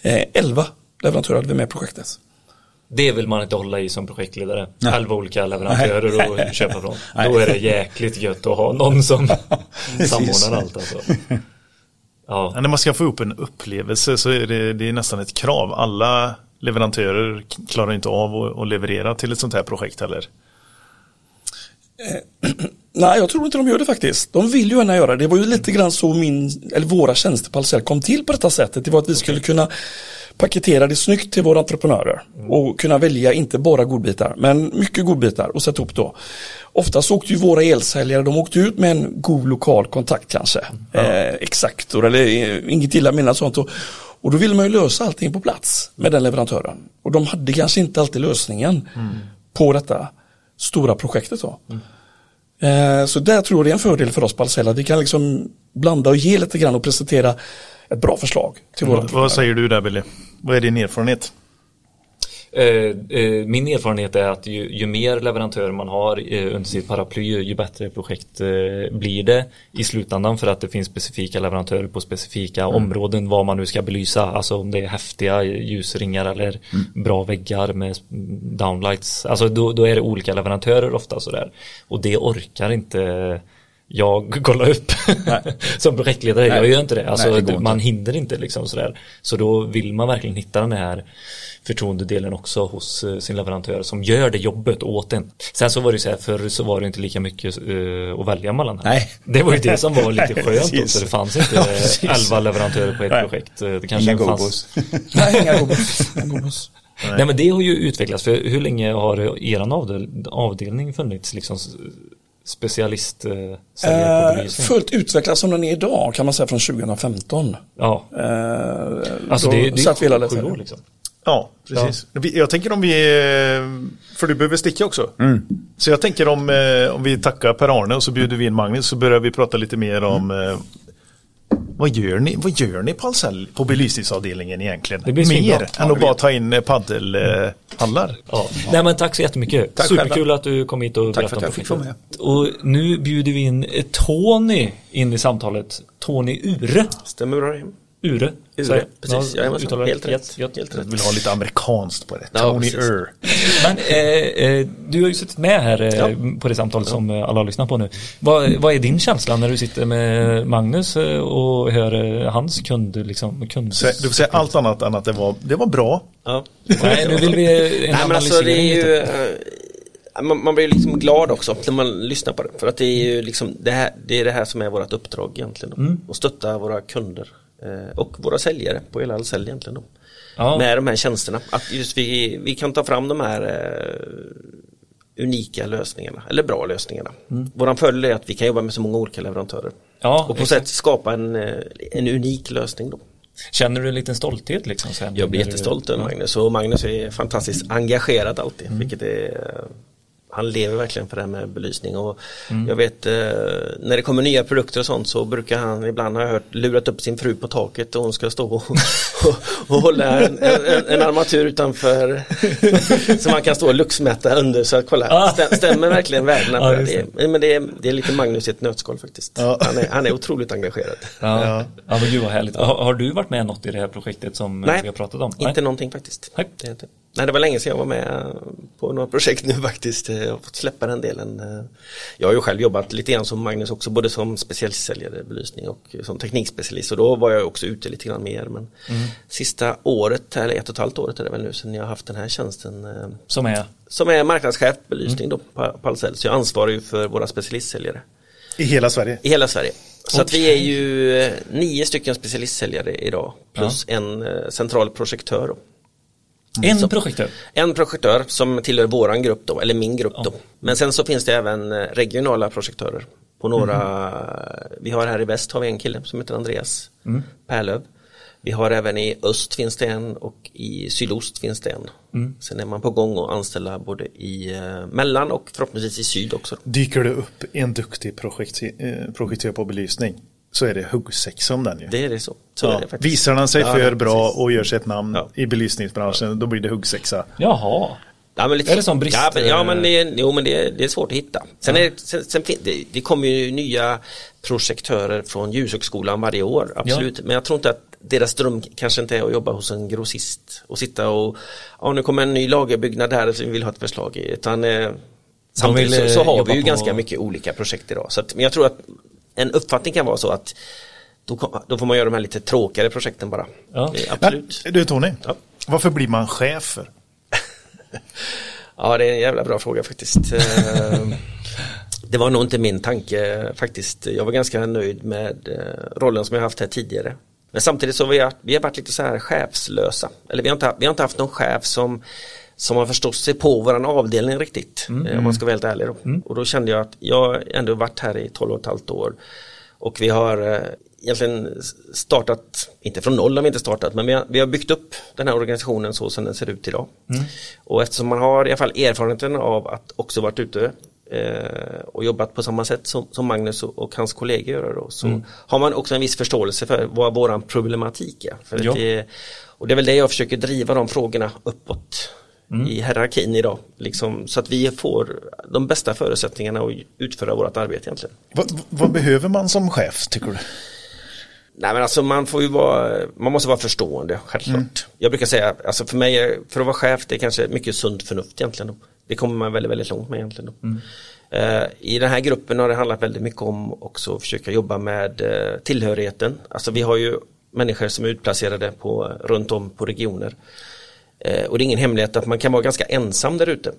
eh, 11 leverantörer hade vi med i projektet.
Det vill man inte hålla i som projektledare. Elva olika leverantörer att köpa från. [laughs] Då är det jäkligt gött att ha någon som [laughs] samordnar allt alltså. [laughs] Ja,
när man ska få upp en upplevelse så är det, det är nästan ett krav. Alla leverantörer klarar inte av att, att leverera till ett sånt här projekt heller. [clears throat]
Nej, jag tror inte de gör det faktiskt. De vill ju gärna göra det. Det var ju lite grann så min, eller våra tjänster på Ahlsell kom till på detta sättet. Det var att vi skulle kunna paketera det snyggt till våra entreprenörer och kunna välja inte bara godbitar, men mycket godbitar och sätta upp då. Oftast åkte ju våra elsäljare, de åkte ut med en god lokal kontakt kanske. Eh, Exaktor eller eh, inget illa menat sånt. Och, och då ville man ju lösa allting på plats med den leverantören. Och de hade kanske inte alltid lösningen på detta stora projektet då. Eh, Så där tror jag det är en fördel för oss på Ahlsell att vi kan liksom blanda och ge lite grann och presentera ett bra förslag till våra
Vad, vad säger du där Billy? Vad är din erfarenhet?
Eh, eh, min erfarenhet är att ju, ju mer leverantörer man har eh, under sitt paraply ju bättre projekt blir det i slutändan för att det finns specifika leverantörer på specifika områden vad man nu ska belysa. Alltså om det är häftiga ljusringar eller bra väggar med downlights. Alltså då, då är det olika leverantörer ofta sådär. Och det orkar inte jag [laughs] kolla upp [laughs] som projektledare, jag gör inte det. Alltså,
Nej, det går inte.
man hinner inte liksom sådär. Så då vill man verkligen hitta den här förtroendedelen också hos eh, sin leverantör som gör det jobbet åt en. Sen så var det ju så här, förr så var det inte lika mycket eh, att välja mellan. Här.
Nej.
Det var ju det som var [laughs] lite
Nej,
skönt också. Det fanns inte
Ja.
11 leverantörer på ett
Nej.
projekt. Eh, Det kanske
Inga
fanns.
Nej, inga gobos. Gobos.
Nej men det har ju utvecklats. För hur länge har eran avdel avdelning funnits? Liksom specialist eh,
Eh,
belysning?
fullt utvecklad som den är idag kan man säga från 2015.
Ja,
Eh,
alltså det, det
satt vi hela
är sju år liksom.
Ja, precis. Vi- Jag tänker om vi, eh, för du behöver sticka också. Så jag tänker om, eh, om vi tackar Per-Arne och så bjuder vi in Magnus så börjar vi prata lite mer om eh, vad gör ni, vad gör ni på Ahlsell på belysningsavdelningen egentligen?
Det blir
mer än att bara ta in eh, paddelhallar.
Ja. Nej men tack så jättemycket.
Tack
Superkul
själva.
att du kom hit och
Tack för
berättade
att
om
jag fick
projektet. Och nu bjuder vi in eh, Tony in i samtalet. Tony Ure.
Stämmer bra?
Ure.
Ure, precis.
Ja,
Jajamensan.
uttalar det
Helt rätt.
Gött.
Helt
Jag
rätt.
vill ha lite amerikanskt på det.
Ja,
Tony
precis.
Ur.
Men eh, eh, du har ju suttit med här eh,
Ja.
på det samtalet som eh, alla lyssnar på nu. Vad, vad är din känsla när du sitter med Magnus eh, och hör eh, hans kund, liksom, kund...
Så Du får säga allt annat än att det var, det var bra.
Ja. [laughs]
Nej, nu vill vi en
Nej men alltså det är ju man, man blir ju liksom glad också när man lyssnar på det. För att det är ju liksom det, här, det är det här som är vårt uppdrag egentligen.
Mm.
Att stötta våra kunder och våra säljare på hela Ahlsell egentligen. Då.
Ja.
Med de här tjänsterna. Att just vi, vi kan ta fram de här eh, unika lösningarna. Eller bra lösningarna. Våran fördel är att vi kan jobba med så många olika leverantörer.
Mm. Ja,
och på sätt skapa en, eh, en unik lösning då.
Känner du en liten stolthet liksom? Sen,
Jag blir jättestolt över. Magnus och Magnus är fantastiskt engagerad alltid.
Mm.
Vilket är, han lever verkligen för det här med belysning och
Mm.
jag vet eh, när det kommer nya produkter och sånt så brukar han ibland har jag hört lurat upp sin fru på taket och hon ska stå och, och, och hålla en, en, en armatur utanför [laughs] så man kan stå och luxmäta under så att kolla,
Ah.
stäm, stämmer verkligen värdena?
Ja,
det? det är, men det är, det är lite Magnus i ett nötskal faktiskt.
Ja.
Han, är, han är otroligt engagerad.
Ja,
Ja.
ja. men gud vad härligt. Har, har du varit med något i det här projektet som
Nej,
vi har pratat om?
Inte någonting faktiskt.
Nej.
Det är inte. Nej, det var länge sedan jag var med på några projekt nu faktiskt. Jag har fått släppa den delen. Jag har ju själv jobbat lite grann som Magnus också, både som specialistsäljare belysning och som teknikspecialist. Och då var jag också ute lite grann mer. Men sista året, eller ett och ett halvt året är det väl nu sedan jag har haft den här tjänsten. eh,
Som är?
Som är marknadschef belysning då på Ahlsell. Så jag ansvarar ju för våra specialistsäljare
I hela Sverige.
i hela Sverige. Så att vi är ju eh, nio stycken specialistsäljare idag. Plus en eh, central projektör. Då.
En projektör?
En projektör som tillhör våran grupp då, eller min grupp då. Men sen så finns det även eh, regionala projektörer. På några, vi har här i väst har vi en kille som heter Andreas Pärlöv. Vi har även i öst finns det en och i sydost finns det en. Sen är man på gång att anställa både i eh, mellan och förhoppningsvis i syd också.
Dyker det upp en duktig projekt, eh, projektör på belysning. Så är det huggsexa om den ju.
Det är det så. så är
Ja.
det faktiskt.
Visar han sig
Ja,
för bra
precis.
och gör sig ett namn
Ja.
i belysningsbranschen, då blir det huggsexa.
Jaha.
Ja, men lite
Är det sån brist-
Ja, men, ja, men, det, är- jo, men det, är- det är svårt att hitta. Sen, är, det- sen, sen det, det kommer ju nya projektörer från Ljushögskolan varje år, absolut. Men jag tror inte att deras dröm kanske inte är att jobba hos en grossist och sitta och ja, nu kommer en ny lagerbyggnad här som vi vill ha ett förslag i. Utan, eh, samtidigt
vill,
så, så
eh,
har vi ju
på-
ganska mycket olika projekt idag. Så att, men jag tror att en uppfattning kan vara så att då, då får man göra de här lite tråkigare projekten bara.
Ja.
Det är
Men,
Absolut.
du Tony,
Ja.
varför blir man chef för? [laughs]
Ja, det är en jävla bra fråga faktiskt. Eh, det var nog inte min tanke faktiskt. Jag var ganska nöjd med eh, rollen som jag haft här tidigare. Men samtidigt så har vi, vi har varit lite så här chefslösa. Eller vi har inte, vi har inte haft någon chef som, som har förstått sig på våran avdelning riktigt. eh, Om man ska vara helt ärlig. Då. Och då kände jag att jag ändå varit här i 12 och ett halvt år. Och vi har eh, egentligen startat, inte från noll har vi inte startat, men vi har, vi har byggt upp den här organisationen så som den ser ut idag. Och eftersom man har i alla fall erfarenheten av att också varit ute eh, och jobbat på samma sätt som, som Magnus och, och hans kollegor gör då, så har man också en viss förståelse för vad våran problematik är. För det, och det är väl det jag försöker driva de frågorna uppåt i hierarkin idag. Liksom, så att vi får de bästa förutsättningarna att utföra vårt arbete egentligen.
Vad, vad behöver man som chef tycker du?
Nej men alltså man får ju vara, man måste vara förstående, självklart. Jag brukar säga, alltså för mig, för att vara chef, det är kanske mycket sunt förnuft egentligen. Då. Det kommer man väldigt, väldigt långt med egentligen. Då. Eh, I den här gruppen har det handlat väldigt mycket om också att försöka jobba med eh, tillhörigheten. Alltså vi har ju människor som är utplacerade på, runt om på regioner. Eh, och det är ingen hemlighet att man kan vara ganska ensam där ute.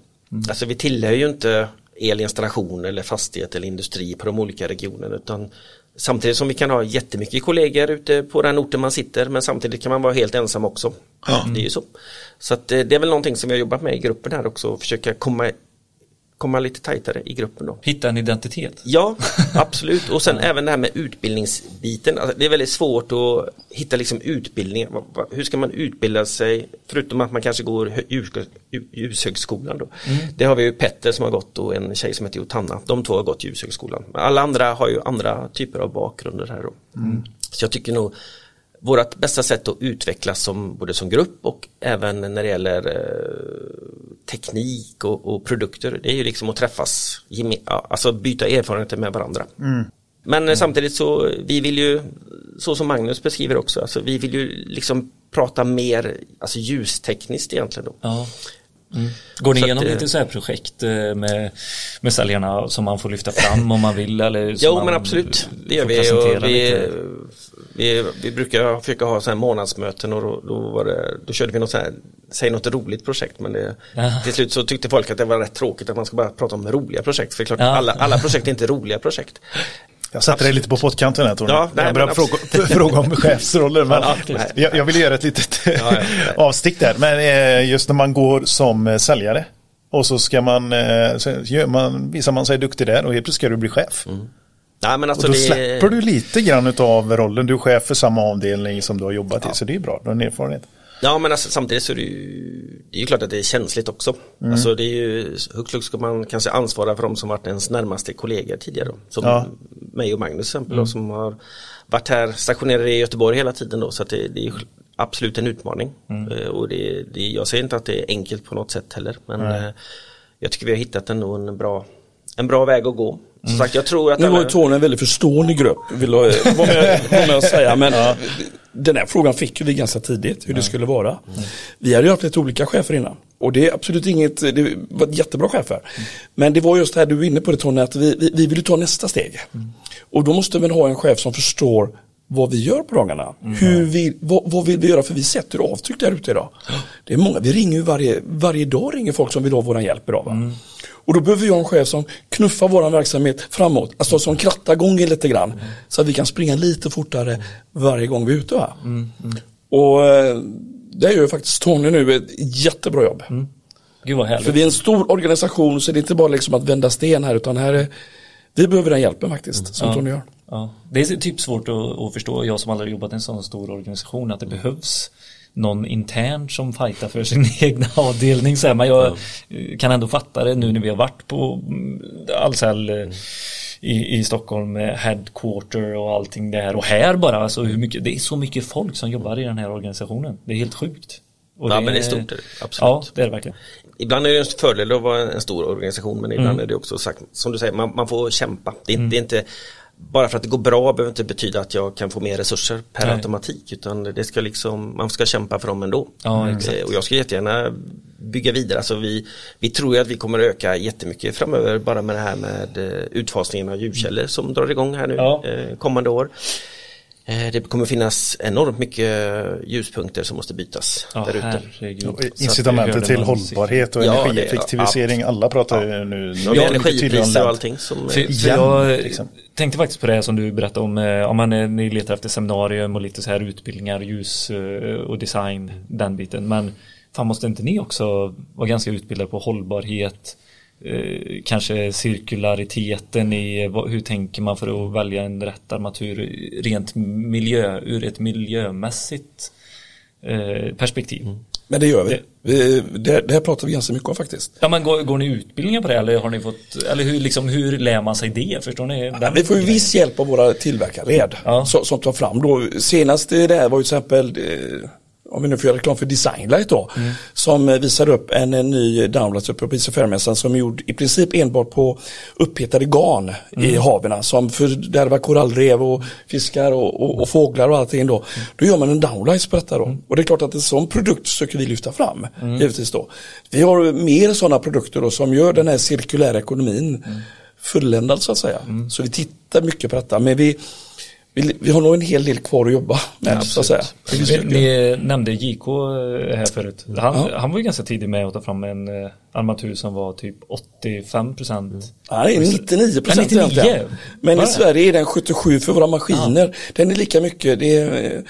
Alltså vi tillhör ju inte elinstallation eller fastighet eller industri på de olika regionerna utan samtidigt som vi kan ha jättemycket kollegor ute på den orten man sitter men samtidigt kan man vara helt ensam också. Det är ju så. Så eh, det är väl någonting som vi har jobbat med i gruppen här också, försöka komma, komma lite tajtare i gruppen då.
Hitta en identitet.
Ja, [laughs] absolut. Och sen även det här med utbildningsbiten. Alltså, det är väldigt svårt att hitta liksom utbildning. Hur ska man utbilda sig? Förutom att man kanske går hö- ljus- ljus- ljushögskolan då. Det har vi ju Petter som har gått och en tjej som heter Jotanna. De två har gått ljushögskolan. Alla andra har ju andra typer av bakgrunder här då. Så jag tycker nog vårt bästa sätt att utvecklas som, både som grupp och även när det gäller eh, teknik och, och produkter, det är ju liksom att träffas, alltså byta erfarenheter med varandra. Men eh, samtidigt så, vi vill ju, så som Magnus beskriver också, alltså vi vill ju liksom prata mer, alltså ljustekniskt egentligen då.
Ja. Mm. Går ni
Så
igenom
att,
lite så här projekt eh, med, med säljarna som man får lyfta fram om man vill? Eller
Jo men absolut, det gör vi. Och vi, vi, vi brukar försöka ha så här månadsmöten och då, då, det, då körde vi något så här, säg något roligt projekt men det,
Ja.
till slut så tyckte folk att det var rätt tråkigt att man ska bara prata om roliga projekt. För klart,
Ja.
alla, alla projekt är inte roliga projekt.
Jag satte dig lite på pottkanten här Tony.
Ja, nej,
jag började
men
fråga, [laughs] fråga om [laughs] chefsroller. Men
Ja,
jag, jag vill göra ett litet
ja, [laughs]
avstick där. Men eh, just när man går som eh, säljare och så ska man, eh, så gör man, visar man sig duktig där och helt plötsligt ska du bli chef.
Nej, men alltså
Och då
det,
släpper du lite grann av rollen. Du är chef för samma avdelning som du har jobbat i. Så det är bra, du har en erfarenhet.
Ja men alltså, samtidigt så är det ju Det är ju klart att det är känsligt också. Alltså det är ju Högst upp ska man kanske ansvara för de som varit ens närmaste kollegor tidigare då, Som
Ja.
mig och Magnus till exempel då, som har Varit här stationerade i Göteborg hela tiden då. Så att det, det är absolut en utmaning. Eh, Och det, det, jag säger inte att det är enkelt på något sätt heller Men eh, Jag tycker vi har hittat ändå en bra En bra väg att gå Som sagt jag tror att
Nu var
alla-
Tony en väldigt förstående grupp, vill jag vara med, vara med säga. Men den här frågan fick vi ganska tidigt, hur det skulle vara. Vi hade ju haft lite olika chefer innan. Och det är absolut inget, det var jättebra chefer. Men det var just det här du var inne på det Tony, att vi, vi, vi vill ta nästa steg. Och då måste man ha en chef som förstår vad vi gör på dagarna. Hur vi, vad, vad vill vi göra? För vi sätter avtryck där ute idag. Det är många, vi ringer ju varje, varje dag ringer folk som vill ha vår hjälp idag. Och då behöver vi ha en chef som knuffar vår verksamhet framåt. Alltså som krattar gången lite grann. Så att vi kan springa lite fortare varje gång vi är ute. Va? Och eh, det gör ju faktiskt Tony nu ett jättebra jobb.
Gud vad härligt.
För vi är en stor organisation så det är inte bara liksom att vända sten här utan här är, vi behöver den hjälpen faktiskt som
Ja.
Tony gör.
Ja. Det är typ svårt att, att förstå, jag som aldrig jobbat i en sån stor organisation, att det behövs någon intern som fightar för sin [laughs] egna avdelning. Så här, men jag kan ändå fatta det nu när vi har varit på mm, Ahlsell eh, i, i Stockholm med headquarter och allting där och här bara alltså hur mycket, det är så mycket folk som jobbar i den här organisationen. Det är helt sjukt. Och
Ja, men det är stort, det det.
Ja,
Absolut.
det är det verkligen.
Ibland är det en fördel att vara en stor organisation men ibland
Mm.
är det också sagt, som du säger, man, man får kämpa. Det är, det är inte bara för att det går bra behöver inte betyda att jag kan få mer resurser per
Nej.
automatik utan det ska liksom, man ska kämpa för dem ändå.
Ja.
Eh, Och jag ska jättegärna bygga vidare, alltså vi, vi tror ju att vi kommer att öka jättemycket framöver bara med det här med eh, utfasningen av ljudkällor som drar igång här nu
Ja.
eh, kommande år. Eh, Det kommer finnas enormt mycket ljuspunkter som måste bytas
Ja,
där ute.
Incitamenten till hållbarhet och
Ja,
energieffektivisering. Alla pratar ju nu
Ja,
om
energipriser och allting som
För, för
Igen,
jag
liksom.
tänkte faktiskt på det som du berättade om, eh, om man är, ni letar efter seminarium och lite så här utbildningar, ljus eh, och design, den biten. Men fan måste inte ni också vara ganska utbildade på hållbarhet, eh, kanske cirkulariteten i vad, hur tänker man för att välja en rätt armatur rent miljö, ur ett miljömässigt eh, perspektiv.
Men det gör vi. vi det, det här pratar vi ganska mycket om faktiskt.
Ja men går, går ni utbildningar på det eller har ni fått, eller hur, liksom, hur lär man sig det? Förstår ni?
Ja, vi får ju viss hjälp av våra tillverkarled
Ja.
som, som tar fram då. Senast det här var ju till exempel eh, om vi nu får göra reklam för Designlight då,
Mm.
som eh, visar upp en, eh, ny uppe på Pris och Fairmässan som är gjord i princip enbart på upphetade garn i
Mm.
haven som fördärvar korallrev och fiskar och, och, och fåglar och allting då. Då gör man en downlights på detta då.
Mm.
Och det är klart att en sån produkt försöker vi lyfta fram, givetvis då. Vi har mer sådana produkter då som gör den här cirkulära ekonomin
Mm.
fulländad så att säga. Så vi tittar mycket på detta, men vi, vi, vi har nog en hel del kvar att jobba med så att säga. Vi
Ni, ni nämnde JK eh, här förut. Han,
Ja.
han var ju ganska tidig med att ta fram en eh, armatur som var typ 85 procent.
Nej, 99 procent
Ja, 99.
egentligen. Men i? Sverige är den 77 för våra maskiner. Den är lika mycket, det är,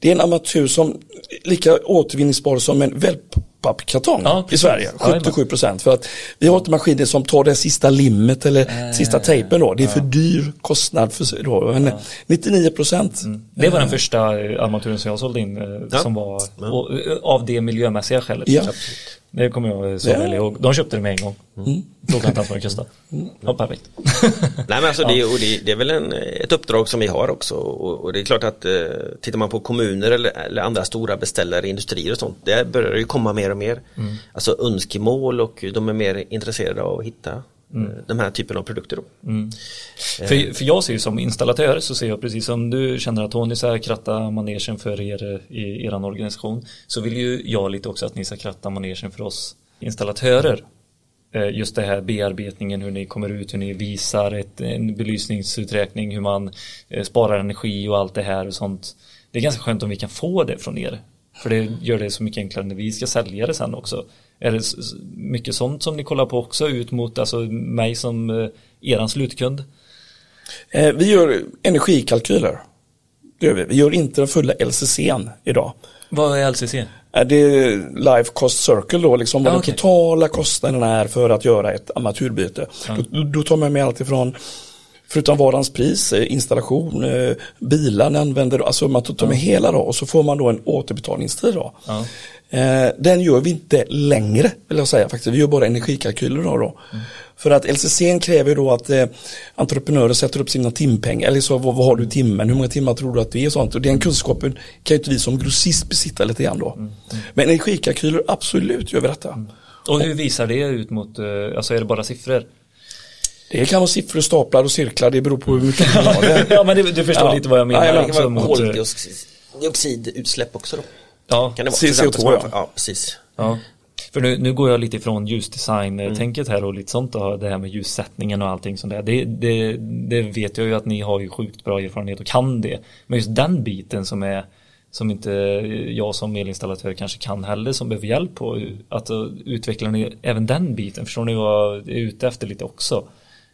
det är en armatur som är lika återvinningsbar som en wellpappkartong
Ja,
i. Sverige.
Ja,
77 procent. För att vi har inte maskiner som tar det sista limmet eller sista tejpen då. Det är för dyr kostnad för då. Men 99 procent.
Det var den första armaturen som jag sålde in eh,
Ja.
som var och, eh, av det miljömässiga skälet. Det kommer jag så
Ja.
väl ihåg. De köpte det med en gång. Frågade inte ens vad det kostade. Ja, perfekt. [laughs]
Nej men alltså det, det, det är väl en, ett uppdrag som vi har också och, och det är klart att eh, tittar man på kommuner eller, eller andra stora beställare, industrier och sånt, där börjar det ju komma mer och mer alltså önskemål och de är mer intresserade av att hitta eh, de här typen av produkter. Då.
För, för jag ser ju som installatör så ser jag precis som du känner att Tony ska kratta manegen för er eh, i er organisation så vill ju jag lite också att ni ska kratta manegen för oss installatörer. Eh, Just det här bearbetningen, hur ni kommer ut, hur ni visar ett, en belysningsuträkning, hur man eh, sparar energi och allt det här och sånt. Det är ganska skönt om vi kan få det från er. För det gör det så mycket enklare när vi ska sälja det sen också. Är det mycket sånt som ni kollar på också ut mot alltså mig som eh, eran slutkund?
Eh, vi gör energikalkyler. Det gör vi. Vi gör inte den fulla LCCn idag.
Vad är LCC?
Är det Life Cost Circle då, liksom vad
Ja,
den
okej.
totala kostnaden är för att göra ett armaturbyte. Då, då tar man med allt ifrån Förutom varans pris, eh, installation, eh, bilar ni använder, alltså man tar med hela då och så får man då en återbetalningstid då.
Ja.
Eh, den gör vi inte längre vill jag säga faktiskt, vi gör bara energikalkyler då. då. För att LCC kräver då att eh, entreprenörer sätter upp sina timpengar, eller så vad, vad har du i timmen, hur många timmar tror du att det är och sånt. Och den kunskapen kan ju inte vi som grossist besitta lite grann då. Men energikalkyler, absolut gör vi detta.
Och hur visar det ut mot, alltså är det bara siffror?
Det kan vara siffror, staplar och cirklar, det beror på hur mycket man har det. [laughs]
ja men du, du förstår
Ja.
lite vad jag menar.
Ja,
Det
också
kan vara
mot, eh,
koldioxidutsläpp också då.
ja,
Kan det vara?
CO2,
Till exempel.
ja.
ja. precis.
ja. För nu, nu går jag lite ifrån ljusdesign-tänket här och lite sånt och det här med ljussättningen och allting sånt där. Det, det, det vet jag ju att ni har ju sjukt bra erfarenhet och kan det. Men just den biten som är som inte jag som elinstallatör kanske kan heller som behöver hjälp på att utveckla även den biten. Förstår ni vad jag är ute efter lite också?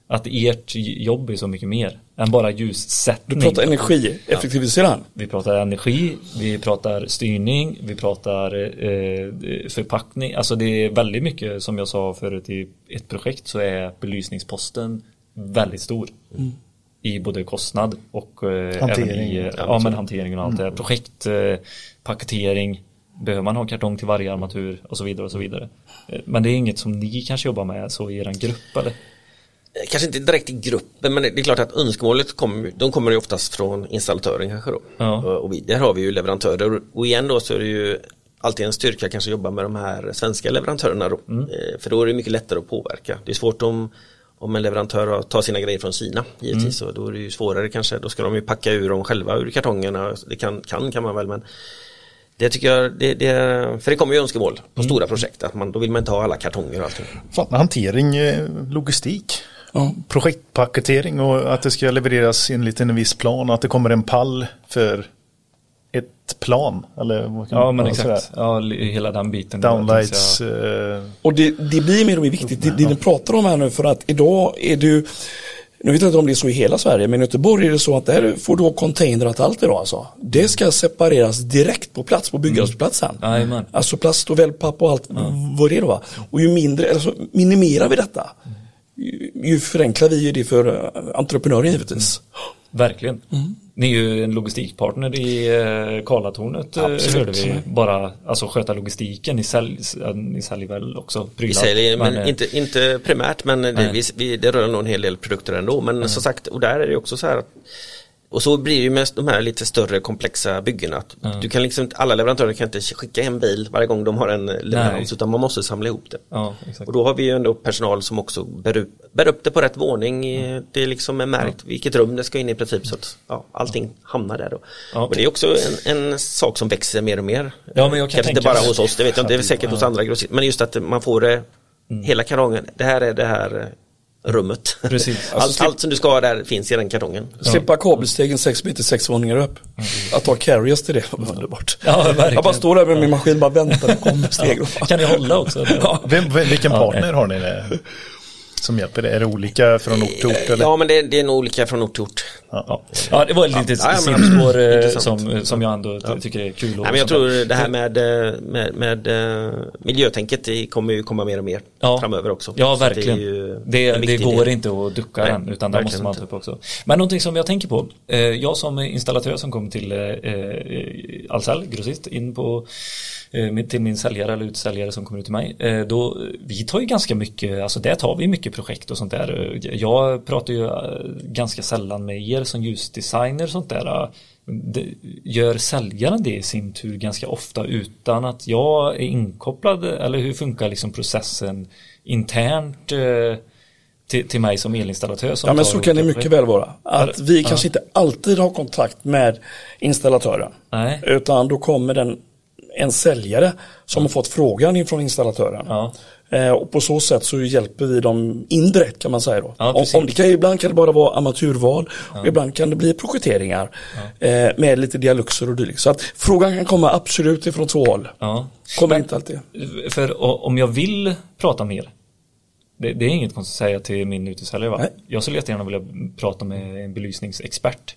Att ert jobb är så mycket mer än bara
Du
ljussättning.
pratar energi, effektivisera.
Vi pratar energi, vi pratar styrning, vi pratar eh, förpackning. Alltså det är väldigt mycket som jag sa förut i ett projekt så är belysningsposten väldigt stor. I både kostnad och eh,
Hantering.
i ja, men hanteringen och allt det här. Projekt, eh, paketering, behöver man ha kartong till varje armatur och så vidare och så vidare. Eh, Men det är inget som ni kanske jobbar med så i er grupp eller?
Kanske inte direkt i gruppen men det är klart att önskemålet kommer, de kommer ju oftast från installatören kanske då.
Ja.
Och, vi, där har vi ju leverantörer och igen då så är det ju alltid en styrka kanske jobba med de här svenska leverantörerna då.
Mm.
Eh, för då är det mycket lättare att påverka. Det är svårt om om en leverantör tar sina grejer från Kina givetvis
Mm.
då är det ju svårare kanske. Då ska de ju packa ur dem själva ur kartongerna. Det kan, kan, kan man väl men det tycker jag, det, det, för det kommer ju önskemål på
Mm.
stora projekt att man, då vill man inte ha alla kartonger och allting.
Fan, hantering, eh, logistik,
Ja.
projektpaketering och att det ska levereras enligt en viss plan och att det kommer en pall för ett plan. Eller vad kan
Ja men exakt.
sådär.
Ja, hela den biten.
Downlights.
Jag
Eh,
Och det, det blir mer och mer viktigt, det, det ni pratar om här nu, för att idag är ju, nu vet jag inte om det är så i hela Sverige, men i Göteborg är det så att där får du ha containrar till allt idag alltså. Det ska separeras direkt på plats, på byggarbetsplatsen.
Jajamän.
Alltså plast och wellpapp och allt vad det är då va. Och ju mindre, alltså minimerar vi detta, ju, ju förenklar vi ju det för entreprenören givetvis.
Verkligen.
Mm.
Ni är ju en logistikpartner i eh, Karlatornet eh, hörde vi. Bara alltså sköta logistiken. Ni, sälj, ni säljer väl också prylar?
Vi säljer, men,
eh,
inte, inte primärt men det, vi, det rör nog en hel del produkter ändå. Men som sagt, och där är det också så här att och så blir det ju med de här lite större komplexa byggena. Att Du kan liksom, alla leverantörer kan inte skicka en bil varje gång de har en leverans utan man måste samla ihop det.
Ja.
Och då har vi ju ändå personal som också bär upp, bär upp det på rätt våning. Eh, Det är liksom är märkt vilket rum det ska in i princip så att ja, allting hamnar där då.
Ja.
Och det är också en, en sak som växer mer och mer.
Ja, men jag kan
Kanske inte bara hos oss, det vet jag inte, det är säkert hos andra grossister. Men just att man får det, hela kartongen, det här är det här eh, rummet.
Precis. [laughs]
allt,
Alltså,
allt som du ska ha där finns i den kartongen.
Slippa kabelstegen sex meter, sex våningar upp. Att ha carriers till det var underbart.
Ja, verkligen.
Jag bara står där med min maskin, bara väntar, det kommer steg.
Kan ni hålla också?
Ja.
vem, vem, vilken partner har ni där som hjälper det? Är det olika från ort till ort? Eller?
Ja men det, det är nog olika från ort till ort.
Ja. ja, det var ett litet
Ja, ja,
sidospår eh, som, som jag ändå ty- tycker är kul. och
Nej, men jag tror det här med, eh, med, med eh, miljötänket det kommer ju komma mer och mer
Ja.
framöver också.
Ja,
det
verkligen.
ju
Det, det,
viktig
går
del.
inte att ducka
Nej,
den, utan där måste man ta upp också. Men någonting som jag tänker på, eh, jag som installatör som kom till eh, eh, Ahlsell, grossist, in på eh, till min säljare eller utsäljare som kommer ut till mig. Eh, då, vi tar ju ganska mycket, alltså där tar vi mycket projekt och sånt där. Eh, Jag pratar ju eh, ganska sällan med er som ljusdesigner och sånt där. Eh, gör säljaren det i sin tur ganska ofta utan att jag är inkopplad eller hur funkar liksom processen internt eh, till, till mig som elinstallatör? Som
Ja men så kan det mycket väl vara. Att vi kanske inte alltid har kontakt med installatören.
Nej.
Utan då kommer den, en säljare som har fått frågan ifrån installatören.
Ja.
Eh, och på så sätt så hjälper vi dem indirekt kan man säga då.
Ja,
om, det kan, ibland kan det bara vara amatörval och ibland kan det bli projekteringar eh, med lite dialuxer och dylikt. Så att frågan kan komma absolut ifrån två håll.
Ja.
Kommer inte alltid.
För om jag vill prata mer det, det är inget konstigt att säga till min utesäljare va?
Nej.
Jag skulle jättegärna vilja prata med en belysningsexpert.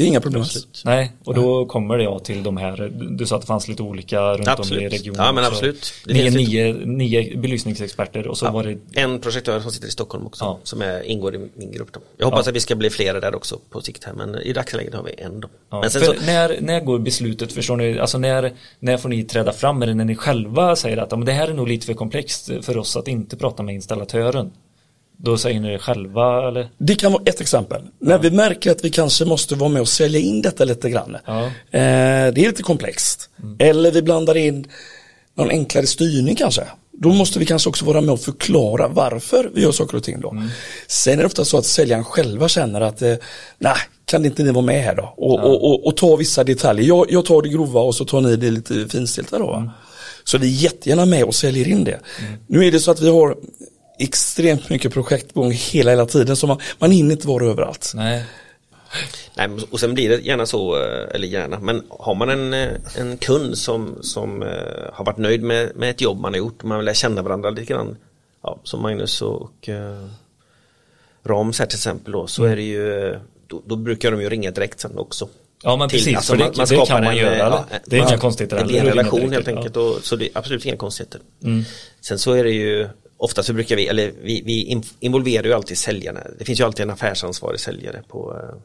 Ja, det är inga problem alls.
Nej, och då kommer det jag till de här, du sa att det fanns lite olika runt om i
Absolut.
regionen.
Ja, men absolut. Det
Nio, nio, nio belysningsexperter och så
Ja,
var det
En projektör som sitter i Stockholm också
Ja.
som är, ingår i min grupp. Då. Jag hoppas att vi ska bli flera där också på sikt här men i dagsläget har vi en då.
Ja,
men så,
när, när går beslutet, förstår ni, alltså när, när får ni träda fram? Är det när ni själva säger att ja, men det här är nog lite för komplext för oss att inte prata med installatören? Då säger ni det själva eller?
Det kan vara ett exempel. När vi märker att vi kanske måste vara med och sälja in detta lite grann.
Ja.
Eh, det är lite komplext. Eller vi blandar in någon enklare styrning kanske. Då måste vi kanske också vara med och förklara varför vi gör saker och ting då. Sen är det ofta så att säljaren själva känner att eh, nej, kan inte ni vara med här då? Och, och, och, och ta vissa detaljer. Jag, jag tar det grova och så tar ni det lite finstilta då. va? Så vi är jättegärna med och säljer in det. Nu är det så att vi har extremt mycket projekt på gång hela, hela tiden så man, man hinner inte vara överallt.
Nej.
nej, och sen blir det gärna så, eh, eller gärna, men har man en, eh, en kund som, som eh, har varit nöjd med, med ett jobb man har gjort, man vill lära känna varandra lite grann, ja, som Magnus och eh, Rams här till exempel då, så är det ju, då, då brukar de ju ringa direkt sen också.
Ja men
till.
precis,
Alltså,
för det,
man- man
det
skapar
kan man
en,
göra.
ja,
det är
man-
inga konstigheter.
Det blir en relation helt
Ja.
enkelt och, så det är absolut inga konstigheter.
Mm.
Sen så är det ju Ofta så brukar vi, eller vi, vi involverar ju alltid säljarna. Det finns ju alltid en affärsansvarig säljare på, eh,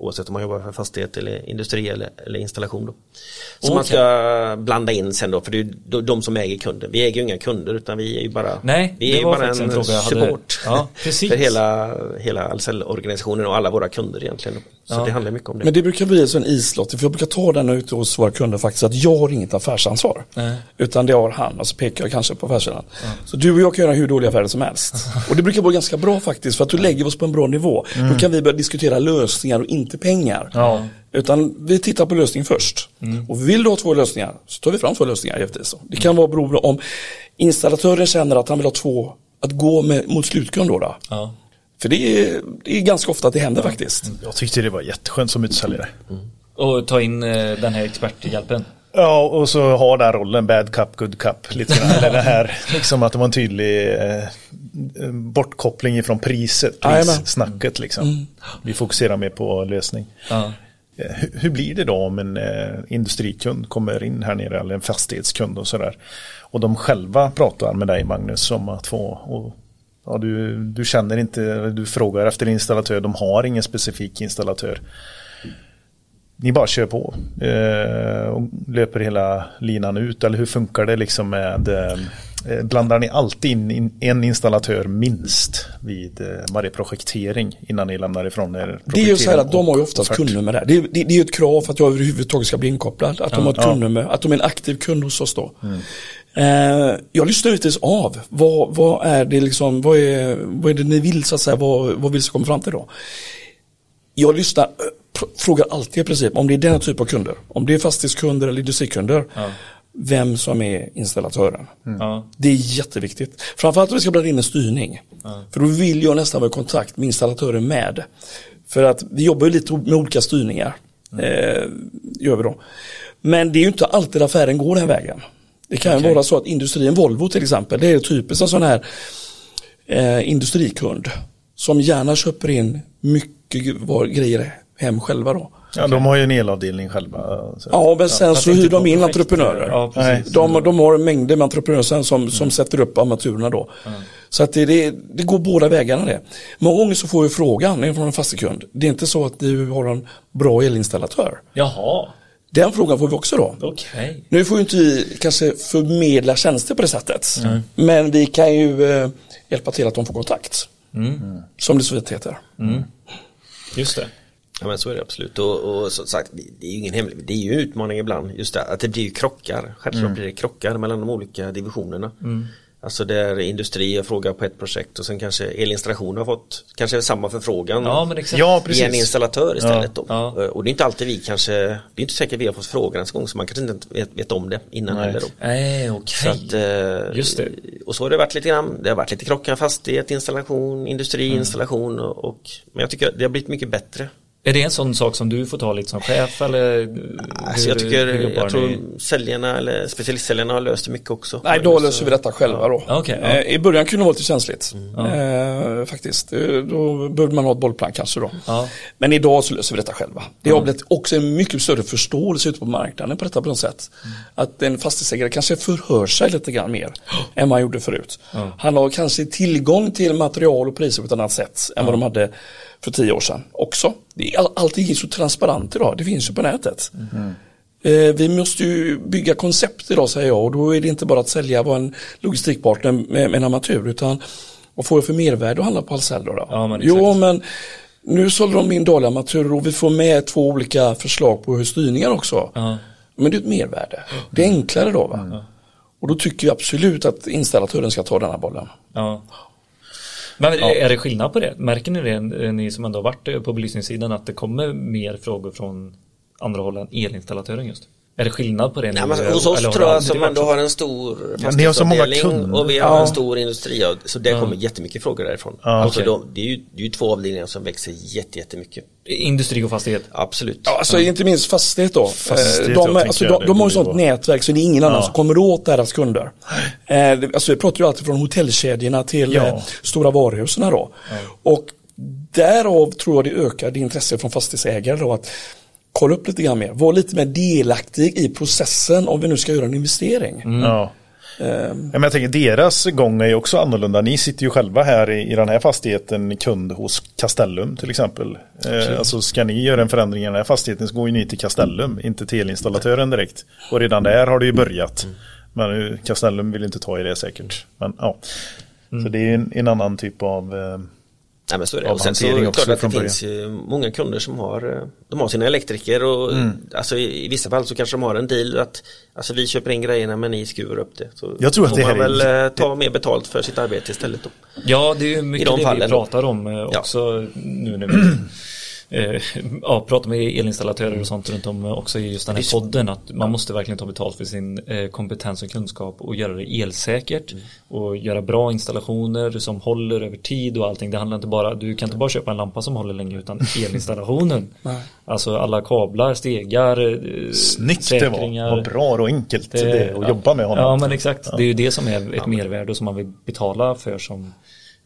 Oavsett om man jobbar för fastighet eller industri eller, eller installation. Då. Som
Okej.
man ska blanda in sen då, för det är de- som äger kunden. Vi äger ju inga kunder utan vi är ju bara,
Nej,
vi
det
är bara en,
en
support
Ja, [laughs]
för hela, hela Ahlsell-organisationen och alla våra kunder egentligen. Så
Ja.
det handlar mycket om det.
Men det brukar bli en islott, för jag brukar ta den ute hos våra kunder faktiskt, att jag har inget affärsansvar.
Nej.
Utan det har han, och så pekar jag kanske på affärssidan. Så du och jag kan göra hur dåliga affärer som helst. [laughs] Och det brukar vara ganska bra faktiskt, för att du lägger oss på en bra nivå. Då kan vi börja diskutera lösningar och inte pengar.
Ja.
Utan vi tittar på lösning först. Och vill du ha två lösningar så tar vi fram två lösningar givetvis. Det kan vara beroende om installatören känner att han vill ha två, att gå med, mot slutkund då. då.
Ja.
För det är, det är ganska ofta att det händer faktiskt.
Jag tyckte det var jätteskönt som utsäljare.
Och ta in eh, den här experthjälpen.
Ja, och så har den rollen, bad cup, good cup, lite grann. Eller det här, [laughs] liksom att det var en tydlig eh, bortkoppling ifrån priset, prissnacket liksom. Vi fokuserar mer på lösning.
Ja.
Eh, Hur, hur blir det då om en eh, industrikund kommer in här nere, eller en fastighetskund och sådär. Och de själva pratar med dig Magnus om att få, och, ja, du, du känner inte, du frågar efter installatör, de har ingen specifik installatör. Ni bara kör på eh, och löper hela linan ut eller hur funkar det liksom med eh, Blandar ni alltid in, in en installatör minst vid eh, varje projektering innan ni lämnar ifrån er
Det är ju så här att de har ju oftast kundnummer där. Det är, det, det är ju ett krav för att jag överhuvudtaget ska bli inkopplad. Att de har ett
Ja. Mm.
kundnummer, att de är en aktiv kund hos oss då. Eh, jag lyssnar givetvis av. Vad, vad är det liksom, vad är, vad är det ni vill så att säga, vad, vad vill ni komma fram till då? Jag lyssnar, eh, frågar alltid i princip om det är den typ av kunder. Om det är fastighetskunder eller industrikunder. Vem som är installatören.
Ja.
Det är jätteviktigt. Framförallt om vi ska blanda in en styrning. För då vill jag nästan vara i kontakt med installatören med. För att vi jobbar ju lite med olika styrningar. Eh, gör vi då. Men det är ju inte alltid affären går den vägen. Det kan ju vara så att industrin, Volvo till exempel, det är typiskt en sån här eh, industrikund. Som gärna köper in mycket grejer hem själva då.
Ja, de har ju en elavdelning själva. Så.
Ja, men sen
fast
så hyr de in entreprenörer.
Ja,
Nej.
De, de har mängder med entreprenörer sen som, som sätter upp armaturerna då. Så att det, det, det går båda vägarna det. Många gånger så får vi frågan från en fastighetskund. Det är inte så att du har en bra elinstallatör.
Jaha,
Den frågan får vi också då.
okej.
Nu får ju inte vi kanske förmedla tjänster på det sättet. Men vi kan ju eh, hjälpa till att de får kontakt. Som det så fint heter.
Just det.
Ja men så är det absolut och, och som sagt det är ju ingen hemlighet, det är ju en utmaning ibland just det att det blir ju krockar, självklart blir det krockar mellan de olika divisionerna. Alltså där industri har frågat på ett projekt och sen kanske elinstallation har fått kanske samma förfrågan
Ja, men exakt.
Ja,
i en
precis.
installatör istället då.
Ja.
Och det är inte alltid vi kanske, det är inte säkert vi har fått frågan ens en gång så man kanske inte vet, vet om det innan
Nej.
heller då.
Nej,
Så
okej.
att, eh,
Just det.
Och så har det varit lite grann, det har varit lite krockar, fastighet, installation, industri, installation och, och men jag tycker det har blivit mycket bättre.
Är det en sån sak som du får ta lite som chef eller?
Alltså jag tycker, jag tror
ni?
säljarna eller specialistsäljarna har löst det mycket också.
Nej, då löser vi detta själva då.
Ja, okej, ja.
Eh, I början kunde det vara lite känsligt. Eh, faktiskt. Eh, Då behövde man ha ett bollplank kanske då.
Ja.
Men idag så löser vi detta själva. Det har blivit också en mycket större förståelse ute på marknaden på detta på något sätt. Att en fastighetsägare kanske förhör sig lite grann mer [gasps] än man gjorde förut. Han har kanske tillgång till material och priser på ett annat sätt än vad de hade för tio år sedan också. Det är, all- allting är så transparent idag, det finns ju på nätet. Eh, vi måste ju bygga koncept idag säger jag och då är det inte bara att sälja vara en logistikpartner med, med en amatur utan vad får jag för mervärde att handla på Ahlsell då? då?
Ja, men
jo men nu sålde de in dåliga amaturer och vi får med två olika förslag på hur styrningar också.
Ja.
Men det är ett mervärde. Det är enklare då va? Och då tycker vi absolut att installatören ska ta denna bollen.
Ja. Men är det skillnad på det? Märker ni det, eh, ni som ändå har varit eh, på belysningssidan, att det kommer mer frågor från andra håll än elinstallatören just? Är det skillnad på det?
Nej,
nu,
men
eller
hos oss tror jag som ändå har en stor
Ja, ni har så många kunder.
och vi har
Ja.
en stor industri så det kommer jättemycket frågor därifrån.
Ja,
alltså
okej.
de, det, är ju, det är ju två avdelningar som växer jätte, jättemycket.
Industri och fastighet?
Absolut.
Ja, alltså inte minst fastighet då.
Fastighet,
Eh, de,
tänker
alltså, de, de har ju sånt nätverk så det är ingen annan
Ja.
som kommer åt deras kunder. Eh, alltså vi pratar ju alltid från hotellkedjorna till
Ja.
eh, stora varuhusen då. Och därav tror jag det ökar det intresse från fastighetsägare då att kolla upp lite grann mer. Var lite mer delaktig i processen om vi nu ska göra en investering.
Ja.
Eh,
Ja, men jag tänker deras gång är ju också annorlunda. Ni sitter ju själva här i, i den här fastigheten kund hos Castellum till exempel. Eh, alltså ska ni göra en förändring i den här fastigheten så går ju ni till Castellum, inte till elinstallatören direkt. Och redan där har det ju börjat. Men eh, Castellum vill inte ta i det säkert. Men ja. Så det är en, en annan typ av eh,
Nej men så är det. Och sen så är det
också
klart att det finns ju många kunder som har, eh, de har sina elektriker och
Mm.
alltså i, i vissa fall så kanske de har en deal att alltså vi köper in grejerna men ni skruvar upp det. Så
Jag tror att
får
det här
man
är-
väl eh, ta mer betalt för sitt arbete istället då.
Ja, det är ju mycket
I de
det vi
fallen
pratar om eh, också nu när vi eh, ja, pratar med elinstallatörer och sånt runt om eh, också i just den här podden att man måste verkligen ta betalt för sin eh, kompetens och kunskap och göra det elsäkert och göra bra installationer som håller över tid och allting. Det handlar inte bara, du kan inte bara köpa en lampa som håller länge utan [laughs] elinstallationen. [laughs] alltså alla kablar, stegar, eh,
Snyggt det var.
säkringar.
Vad bra och enkelt det, är att
ja.
jobba med honom.
Ja men exakt, det är ju det som är ett mervärde som man vill betala för som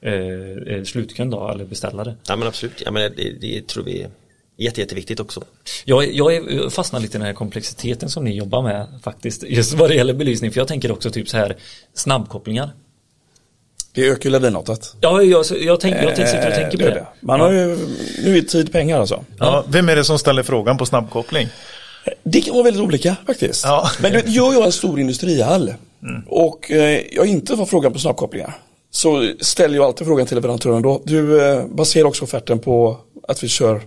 eh, eh, slutkund då, eller beställare.
Ja men absolut, ja, men det, det tror vi är jätte, jätteviktigt också.
Jag, jag är- fastnar lite i den här komplexiteten som ni jobbar med faktiskt, just vad det gäller belysning, för jag tänker också typ så här snabbkopplingar.
det ökar ju lavinartat.
Ja, jag, jag, tänker, jag sitter och tänker på
Eh,
det.
Man har ju, nu är tid pengar alltså.
Ja, vem är det som ställer frågan på snabbkoppling?
Det kan vara väldigt olika faktiskt.
Ja.
Men du vet, jag en stor industrihall och eh, jag inte får frågan på snabbkopplingar så ställer jag alltid frågan till leverantören då. Du eh, baserar också offerten på att vi kör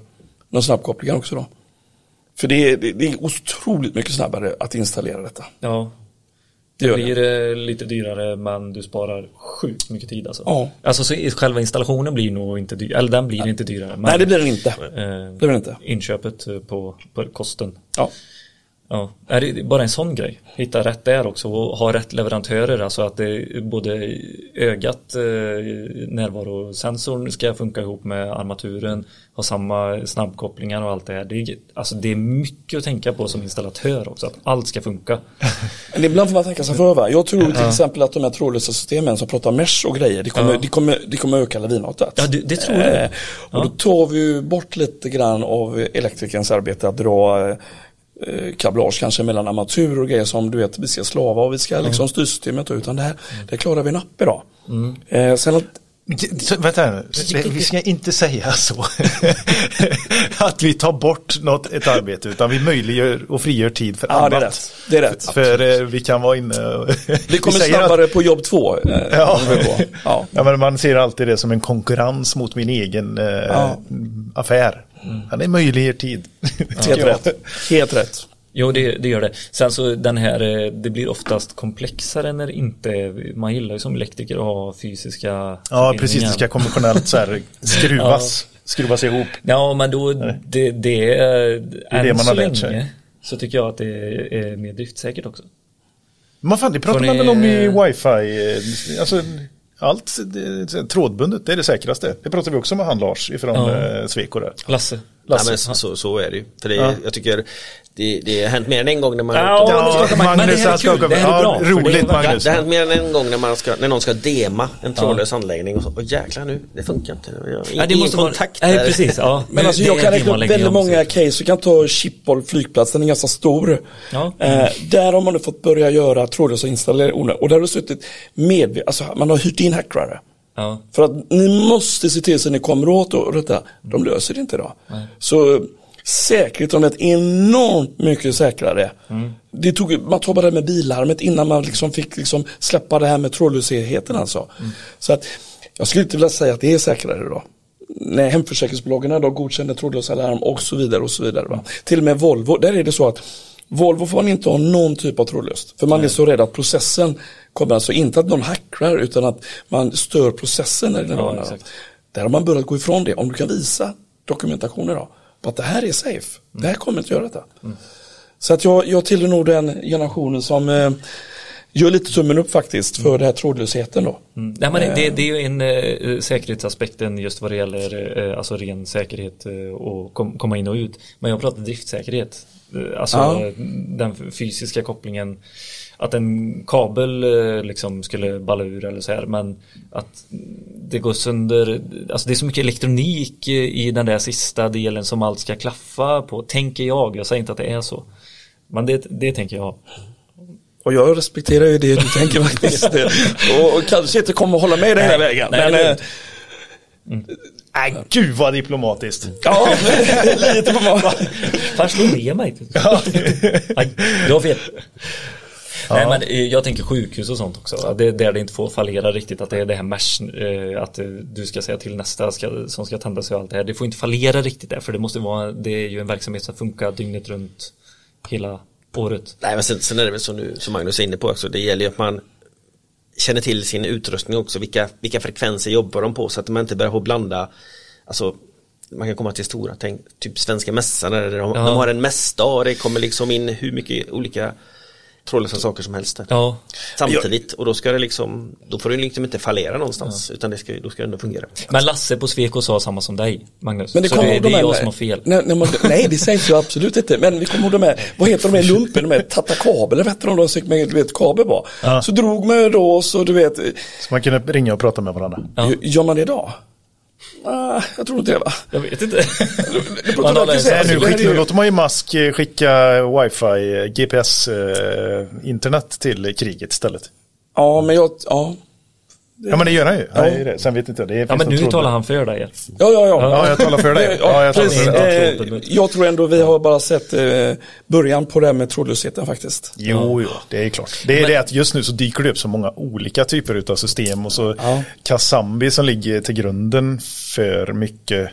någon snabbkopplingar också då. För det är, det, är otroligt mycket snabbare att installera detta.
Ja.
Det
Det
gör det.
blir eh, lite dyrare men du sparar sjukt mycket tid alltså.
Ja.
Alltså så själva installationen blir nog inte dyrare, eller den blir inte dyrare. Men,
Nej det blir den inte.
eh,
Det blir inte.
Inköpet på, på kosten.
Ja.
Ja, är det bara en sån grej? Hitta rätt där också och ha rätt leverantörer, alltså att det både ögat, eh, närvarosensorn ska funka ihop med armaturen, ha samma snabbkopplingar och allt det här. Det är, alltså det är mycket att tänka på som installatör också, att allt ska funka.
Men ibland får man tänka sig för va? Jag tror till exempel att de här trådlösa systemen som pratar mesh och grejer, det kommer,
Ja.
det kommer, det kommer öka lavinartat.
Ja, det, det tror jag.
Eh, och då tar vi bort lite grann av elektrikerns arbete att dra eh, kablage kanske mellan armatur och grejer som du vet vi ska slava och vi ska liksom styrsystemet utan det här, det klarar vi en app idag. Eh, sen att,
Så, vänta, nu. vi ska inte säga så. [laughs] att vi tar bort något, ett arbete, utan vi möjliggör och frigör tid för
ja
annat.
det är rätt. Det är rätt.
För eh, vi kan vara inne och... [laughs]
Vi kommer
att-
snabbare på jobb två. Eh,
Ja.
vi ja.
Ja, men man ser alltid det som en konkurrens mot min egen eh,
Ja.
affär. Ja, det möjliggör tid. tycker
Helt
jag.
rätt. Helt rätt.
Jo, det, det gör det. Sen så den här, eh, det blir oftast komplexare när det inte, man gillar ju som elektriker att ha fysiska
Ja, precis. Det ska konventionellt så här [laughs] skruvas, skruvas ihop.
Ja, men då, det, det är,
är
än
det man har lärt sig.
så tycker jag att det är mer driftsäkert också.
Men fan, det pratar man väl om i wifi. Alltså, allt det, trådbundet, det är det säkraste. Det pratar vi också med han Lars ifrån
Ja.
eh, där.
Lasse.
Lasse.
men så, så, så är det ju. För det,
Ja.
jag tycker det, det har hänt mer än en gång när man
Ja,
Ja,
komma- men
Magnus
det här är kul, det här är bra,
Roligt Magnus.
det har hänt mer än en gång när, man ska, när någon ska dema en trådlös anläggning och så, åh jäklar nu, det funkar inte. Jag har
Ja, det
ingen
måste vara,
kontakt
nej, precis. Ja.
Men alltså jag kan räkna upp väldigt många case. Vi kan ta Schiphol flygplats, den är ganska stor.
Ja.
Eh, där har man nu fått börja göra trådlösa installationer och där har det suttit med, alltså man har hyrt in hackrare.
Ja.
För att ni måste se till så att ni kommer åt och detta. De löser det inte idag. Så säkerheten är enormt mycket säkrare. Det tog, man det med bilarmet innan man liksom fick liksom släppa det här med trådlösheten alltså. Så att jag skulle inte vilja säga att det är säkrare idag. När hemförsäkringsbolagen idag godkänner trådlösa larm och så vidare och så vidare. Va? Till och med Volvo, där är det så att Volvo får man inte ha någon typ av trådlöst. För man är så rädd att processen kommer, alltså inte att någon hackrar utan att man stör processen. När den
Ja.
Där har man börjat gå ifrån det. Om du kan visa dokumentationen då, att det här är safe. Det här kommer inte göra detta. Så att jag, jag tillhör nog den generationen som eh, gör lite tummen upp faktiskt för den här trådlösheten då.
Mm. Nej, men det, det, det är ju en eh, säkerhetsaspekten just vad det gäller eh, alltså ren säkerhet eh, och kom, komma in och ut. Men jag pratar driftsäkerhet. Eh, Alltså
Ja.
eh, den fysiska kopplingen. Att en kabel eh, liksom skulle balla ur eller så här. Men att det går sönder. Alltså det är så mycket elektronik eh, i den där sista delen som allt ska klaffa på. Tänker jag. Jag säger inte att det är så. Men det, det tänker jag.
Och jag respekterar ju det du tänker faktiskt. [laughs] och, och kanske inte kommer att hålla med dig hela vägen.
nej,
men, eh,
Nej, gud vad diplomatiskt.
ja, [laughs] lite på [laughs] mig.
Fan slå ner mig. Du har fel. Nej men eh, jag tänker sjukhus och sånt också. Det är där det inte får fallera riktigt. Att det är det här mesh, eh, att eh, du ska säga till nästa ska, som ska tända sig och allt det här. Det får inte fallera riktigt där för det måste vara, det är ju en verksamhet som funkar dygnet runt hela året.
Nej men sen, sen är det väl som, som Magnus är inne på också, det gäller ju att man känner till sin utrustning också, vilka, vilka frekvenser jobbar de på så att man inte börjar blanda, alltså man kan komma till stora, tänk, typ svenska mässan de,
Ja.
de har en mässdag och det kommer liksom in hur mycket olika trådlösa saker som helst.
Ja,
Samtidigt och då ska det liksom, då får det liksom inte fallera någonstans utan det ska, då ska det ändå fungera.
men Lasse på Sweco sa samma som dig, Magnus.
Men det
så
kommer
det,
de
det är jag
med-
som har fel.
Nej, nej, nej, det säger inte jag absolut inte. Men vi kommer ihåg de här, vad heter de här lumpen, de här tatakabel, vad heter de, de som med, du vet, kabel var.
Ja.
Så drog man ju då, så du vet,
Så man kunde ringa och prata med varandra.
Ja.
gör man det idag? Ah, jag tror inte det va?
Jag vet inte. [laughs] Man har läst-
Nej, nu, skick,
ju-
nu låter man ju Musk eh, skicka wifi, eh, GPS, eh, internet till kriget istället.
Ja, men jag, ja.
Ja men det gör han ju. Ja. är det. Sen vet inte jag. Det
Ja men nu
tråd-
talar han för dig.
Ja, ja, ja.
Ja, jag talar för dig.
Ja,
Ja, jag talar
precis.
för dig.
Eh, jag tror ändå vi har bara sett eh, början på det här med trådlösheten faktiskt.
Jo, jo, det är klart. Det är det att just nu så dyker det upp så många olika typer av system och så
Ja.
Kasambi som ligger till grunden för mycket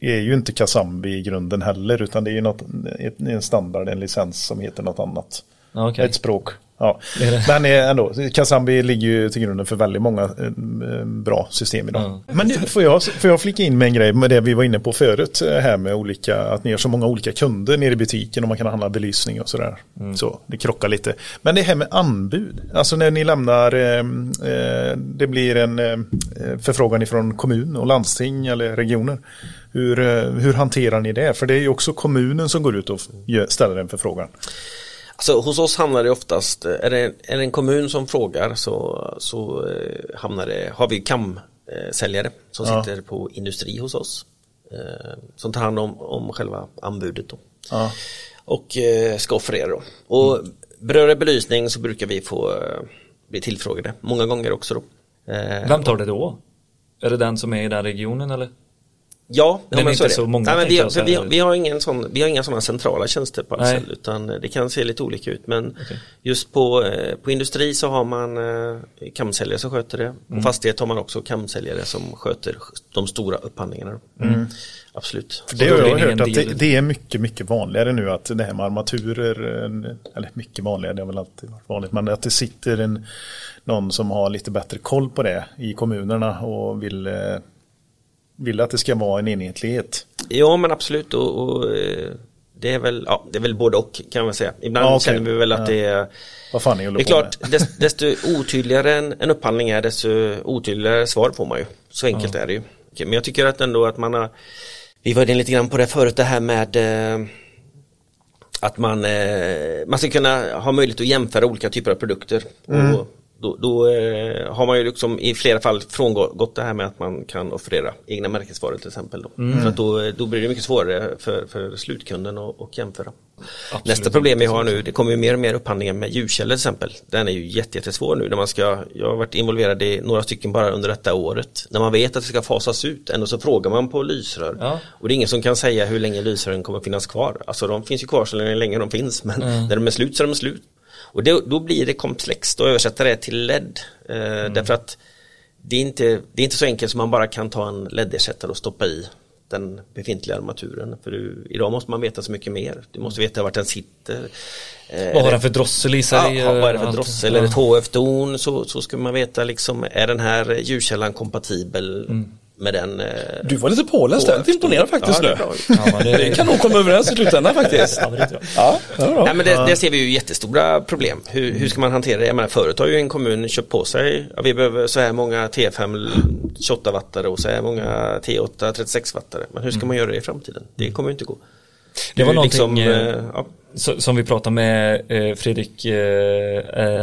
är ju inte Kasambi i grunden heller utan det är ju något, en standard, en licens som heter något annat.
Okej.
Ett språk. Ja. Men är ändå, Kasambi ligger ju till grunden för väldigt många eh, bra system idag.
Ja.
Men nu får jag, får jag flika in med en grej med det vi var inne på förut eh, här med olika, att ni har så många olika kunder nere i butiken och man kan handla belysning och sådär. Så det krockar lite. Men det här med anbud, alltså när ni lämnar, eh, eh, det blir en eh, förfrågan ifrån kommun och landsting eller regioner. Hur, eh, hur hanterar ni det? För det är ju också kommunen som går ut och ställer en förfrågan.
Alltså hos oss hamnar det oftast, eh, är det, är det en kommun som frågar så, så eh, hamnar det, har vi kamsäljare som
Ja.
sitter på industri hos oss. Eh, som tar hand om, om själva anbudet då.
Ja.
Och ska offerera då. Och berör det belysning så brukar vi få bli tillfrågade, många gånger också då.
Vem tar det då? Är det den som är i den regionen eller?
Ja,
Men
ja, men
inte
så är det.
så många,
Nej, men vi, har, vi, har, vi, har ingen sån, vi har inga sådana centrala tjänster på. Ahlsell utan det kan se lite olika ut. Men
Okej.
just på, eh, på industri så har man eh, kamsäljare som sköter det. På
Mm.
fastighet har man också kamsäljare som sköter de stora upphandlingarna. Absolut.
För det har jag hört att det, det är mycket, mycket vanligare nu att det här med armaturer, eh, eller mycket vanligare, det har väl alltid varit vanligt, men att det sitter en, någon som har lite bättre koll på det i kommunerna och vill, vill att det ska vara en enhetlighet.
Ja men absolut och, och eh, det är väl, ja, det är väl både och kan man säga. Ibland
Ja, okej.
känner vi väl att
Ja.
det är
Vad fan håller
Det är klart, desto otydligare en, en upphandling är desto otydligare svar får man ju. Så enkelt är det ju. Okej, Men jag tycker att ändå att man har Vi var inne lite grann på det förut det här med eh, Att man, eh, man ska kunna ha möjlighet att jämföra olika typer av produkter. Och då då eh, har man ju liksom i flera fall frångått det här med att man kan offerera egna märkesvaror till exempel. Då. För att då, då blir det mycket svårare för, för slutkunden att, att jämföra. Nästa problem vi har nu, det kommer ju mer och mer upphandlingar med ljuskällor till exempel. Den är ju jätte- jättesvår nu när man ska, jag har varit involverad i några stycken bara under detta året. När man vet att det ska fasas ut, ändå så frågar man på lysrör.
Ja.
Och det är ingen som kan säga hur länge lysrören kommer finnas kvar. Alltså de finns ju kvar så länge de finns, men när de är slut så är de slut. Och det, då blir det komplext att översätta det till LED. Eh, Därför att det är, inte, det är inte så enkelt som man bara kan ta en LED-ersättare och stoppa i den befintliga armaturen. För du, idag måste man veta så mycket mer. Du måste veta vart den sitter. Eh,
Vad har den för drossel i sig?
Ja, vad är det för drossel? Är det ett HF-don så, så ska man veta liksom, är den här ljudkällan kompatibel med den? Eh,
Du var lite påläst där, lite imponerad faktiskt
ja, det
nu.
är.
Ja, det,
Vi kan nog komma överens i slutändan faktiskt.
Ja, det jag.
Ja, det är.
Nej men det, det ser vi ju jättestora problem. Hur, hur ska man hantera det? Jag menar förut har ju en kommun köpt på sig, ja, vi behöver så här många T5 28 wattare och så här många T8 36 wattare. Men hur ska man göra det i framtiden? Det kommer ju inte gå.
Det var
är
någonting, eh,
eh, ja,
Som vi pratade med eh, Fredrik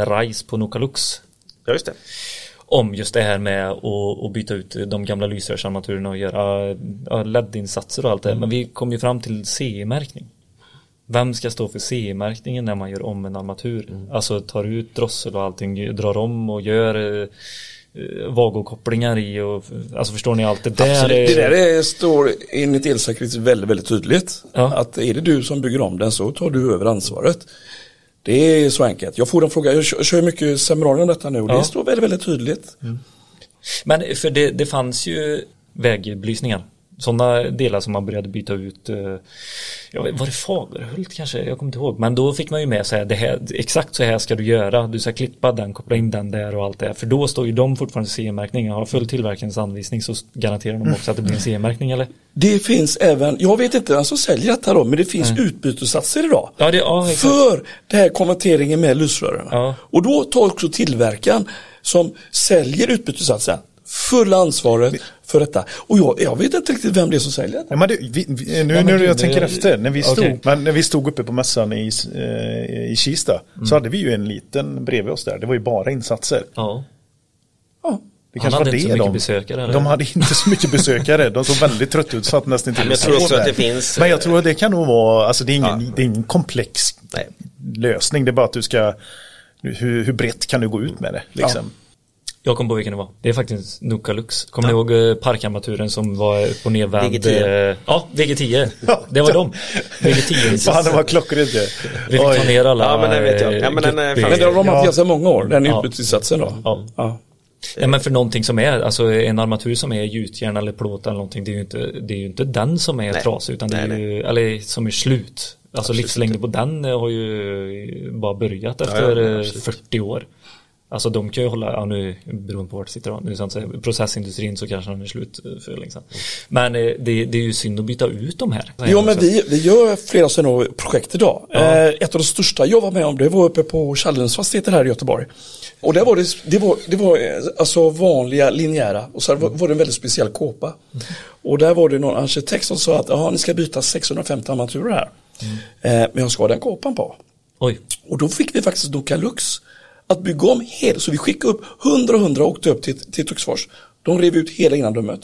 Reis på Nokalux
ja, just det.
Om just det här med att, byta ut de gamla lysrörsarmaturerna och göra ja, LED-insatser och allt det. Men vi kom ju fram till CE-märkning. Vem ska stå för CE-märkningen när man gör om en armatur? Alltså tar ut drossel och allting, drar om och gör eh, eh, vagokopplingar i och alltså förstår ni allt det där?
Absolut.
är-
Det där är, står enligt elsäkerhet väldigt, väldigt tydligt.
Ja.
Att är det du som bygger om den så tar du över ansvaret. Det är så enkelt. Jag får en fråga, jag kör, mycket seminarier om detta nu och
Ja.
det står väldigt, väldigt tydligt.
Men för det, det fanns ju vägbelysningar. Sådana delar som man började byta ut. eh, Ja, var det Fagerhult kanske? Jag kommer inte ihåg. Men då fick man ju med sig det här, exakt så här ska du göra. Du ska klippa den, koppla in den där och allt det. För då står ju de fortfarande CE-märkning. Har full tillverkarens anvisning så garanterar de också att det blir en CE-märkning eller?
Det finns även, jag vet inte vem som säljer detta då, men det finns utbytessatser idag.
Ja, det, ja.
För det här konverteringen med lysrören.
Ja.
Och då tar också tillverkaren som säljer utbytessatsen fulla ansvaret för detta. Och jag, jag vet inte riktigt vem det är som säljer detta.
Ja, men det, vi, vi, nu
men
när jag tänker efter, när vi, stod,
Okej.
men när vi stod uppe på mässan i, eh, i Kista
Mm.
så hade vi ju en liten bredvid oss där. Det var ju bara insatser.
Ja.
Ja.
Det
Han
kanske
hade
var
inte så
det
mycket
de,
besökare, eller?
De hade inte så mycket besökare. De såg väldigt trötta ut, satt nästan
Men jag tror också att det finns-
Men jag tror att det kan nog vara, alltså det är ingen, det är ingen komplex
Nej.
lösning. Det är bara att du ska, hur, hur brett kan du gå ut med det? Liksom.
Jag kom på vilken det var. Det är faktiskt Nukalux. Kommer ni ihåg eh, parkarmaturen som var upp och nervänd?
VG10.
eh, Ja, VG10.
Ja.
Det var de. VG10. [laughs]
Fan, det var klockrent det.
Vi fick ta ner alla
Ja, men det vet jag. Ja, men den är
Men det har de haft
Ja.
ganska många år, den
Ja.
utbytessatsen då.
Ja.
Ja.
Ja, men för någonting som är, alltså en armatur som är gjutjärn eller plåt eller någonting, det är ju inte, det är ju inte den som är
Nej.
trasig utan det är
Nej,
ju, eller som är slut. Alltså livslängden på den eh, har ju bara börjat efter
ja,
eh,
absolut.
40 år. Alltså de kan ju hålla, ja nu beroende på vart det sitter nu så att säga, processindustrin så kanske den är slut eh, för länge sedan. Men eh, det, det är ju synd att byta ut de här.
Jo men vi, vi gör flera sådana projekt idag. Eh, ett av de största jag var med om det var uppe på Challerns fastigheter här i Göteborg. Och där var det, det var, det var alltså vanliga linjära och så var, det en väldigt speciell kåpa. Och där var det någon arkitekt som sa att ja, ni ska byta 650 armaturer här. Eh, men jag ska ha den kåpan på.
Oj,
Och då fick vi faktiskt Dokalux att bygga om hela, så vi skickade upp 100 och 100 och åkte upp till, till Töcksfors. De rev ut hela innandömet.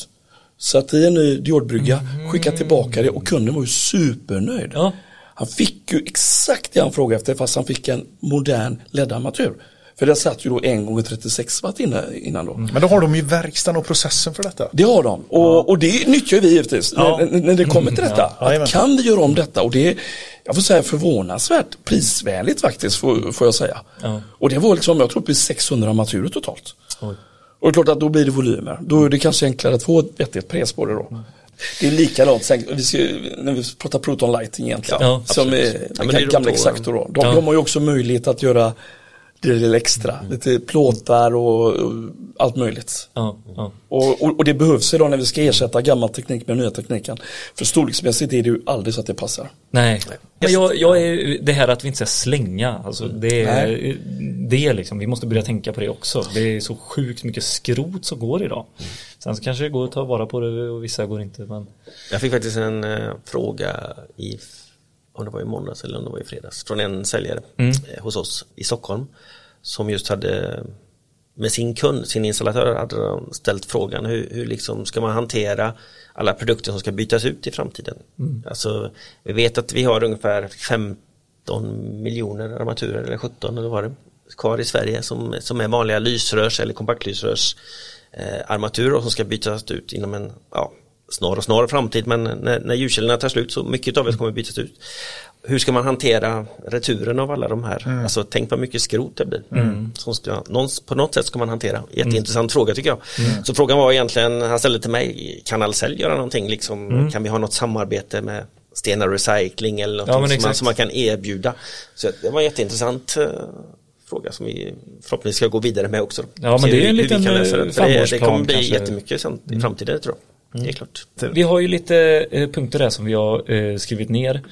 Satte i en ny diodbrygga, skickade tillbaka det och kunden var ju supernöjd.
Ja.
Han fick ju exakt det han frågade efter fast han fick en modern LED-armatur. För det satt ju då en gånger 36 watt innan då.
Men då har de ju verkstaden och processen för detta.
Det har de och, och det nyttjar vi givetvis
Ja.
när, när det kommer till detta.
Ja,
att kan vi göra om detta och det jag får säga förvånansvärt prisvänligt faktiskt får, får jag säga.
Ja.
Och det var liksom, jag tror i 600 armaturer totalt.
oj.
Och det är klart att då blir det volymer. Då är det kanske enklare att få ett vettigt pris på det då. Det är likadant, sen, vi ska, när vi pratar Proton Lighting egentligen,
Ja,
som
absolut. Ja, är de
gamla Exactor då. De,
Ja.
de har ju också möjlighet att göra det lilla extra, lite plåtar och, och allt möjligt.
Ja, ja.
Och, och, och det behövs idag när vi ska ersätta gammal teknik med nya tekniken. För storleksmässigt är det ju aldrig så att det passar.
Nej, men jag, jag är det här att vi inte ska slänga, alltså det är, det är liksom, vi måste börja tänka på det också. Det är så sjukt mycket skrot som går idag. Sen så kanske det går att ta vara på det och vissa går inte, men
Jag fick faktiskt en eh, fråga i, om det var i måndags eller om det var i fredags, från en säljare eh, hos oss i Stockholm som just hade med sin kund, sin installatör, hade de ställt frågan hur, hur liksom ska man hantera alla produkter som ska bytas ut i framtiden. Alltså, vi vet att vi har ungefär 15 miljoner armaturer eller 17 eller vad det kvar i Sverige som, som är vanliga lysrörs eller kompaktlysrörs eh, armaturer som ska bytas ut inom en ja, snar och snar framtid men när, när ljuskällorna tar slut så mycket av det kommer bytas ut. Hur ska man hantera returen av alla de här? Alltså tänk vad mycket skrot det blir. Som ska, någons, på något sätt ska man hantera. Jätteintressant fråga tycker jag. Så frågan var egentligen, han ställde till mig, kan Ahlsell göra någonting? Liksom, Kan vi ha något samarbete med Stena Recycling eller något
Ja,
som, man, som man kan erbjuda? Så det var jätteintressant eh, fråga som vi förhoppningsvis ska gå vidare med också.
Ja, men det är en liten,
lösa
eh,
det. Det,
femårsplan
kommer bli
kanske.
jättemycket sen, i framtiden tror jag. Det är klart.
Vi har ju lite eh, punkter där som vi har eh, skrivit ner.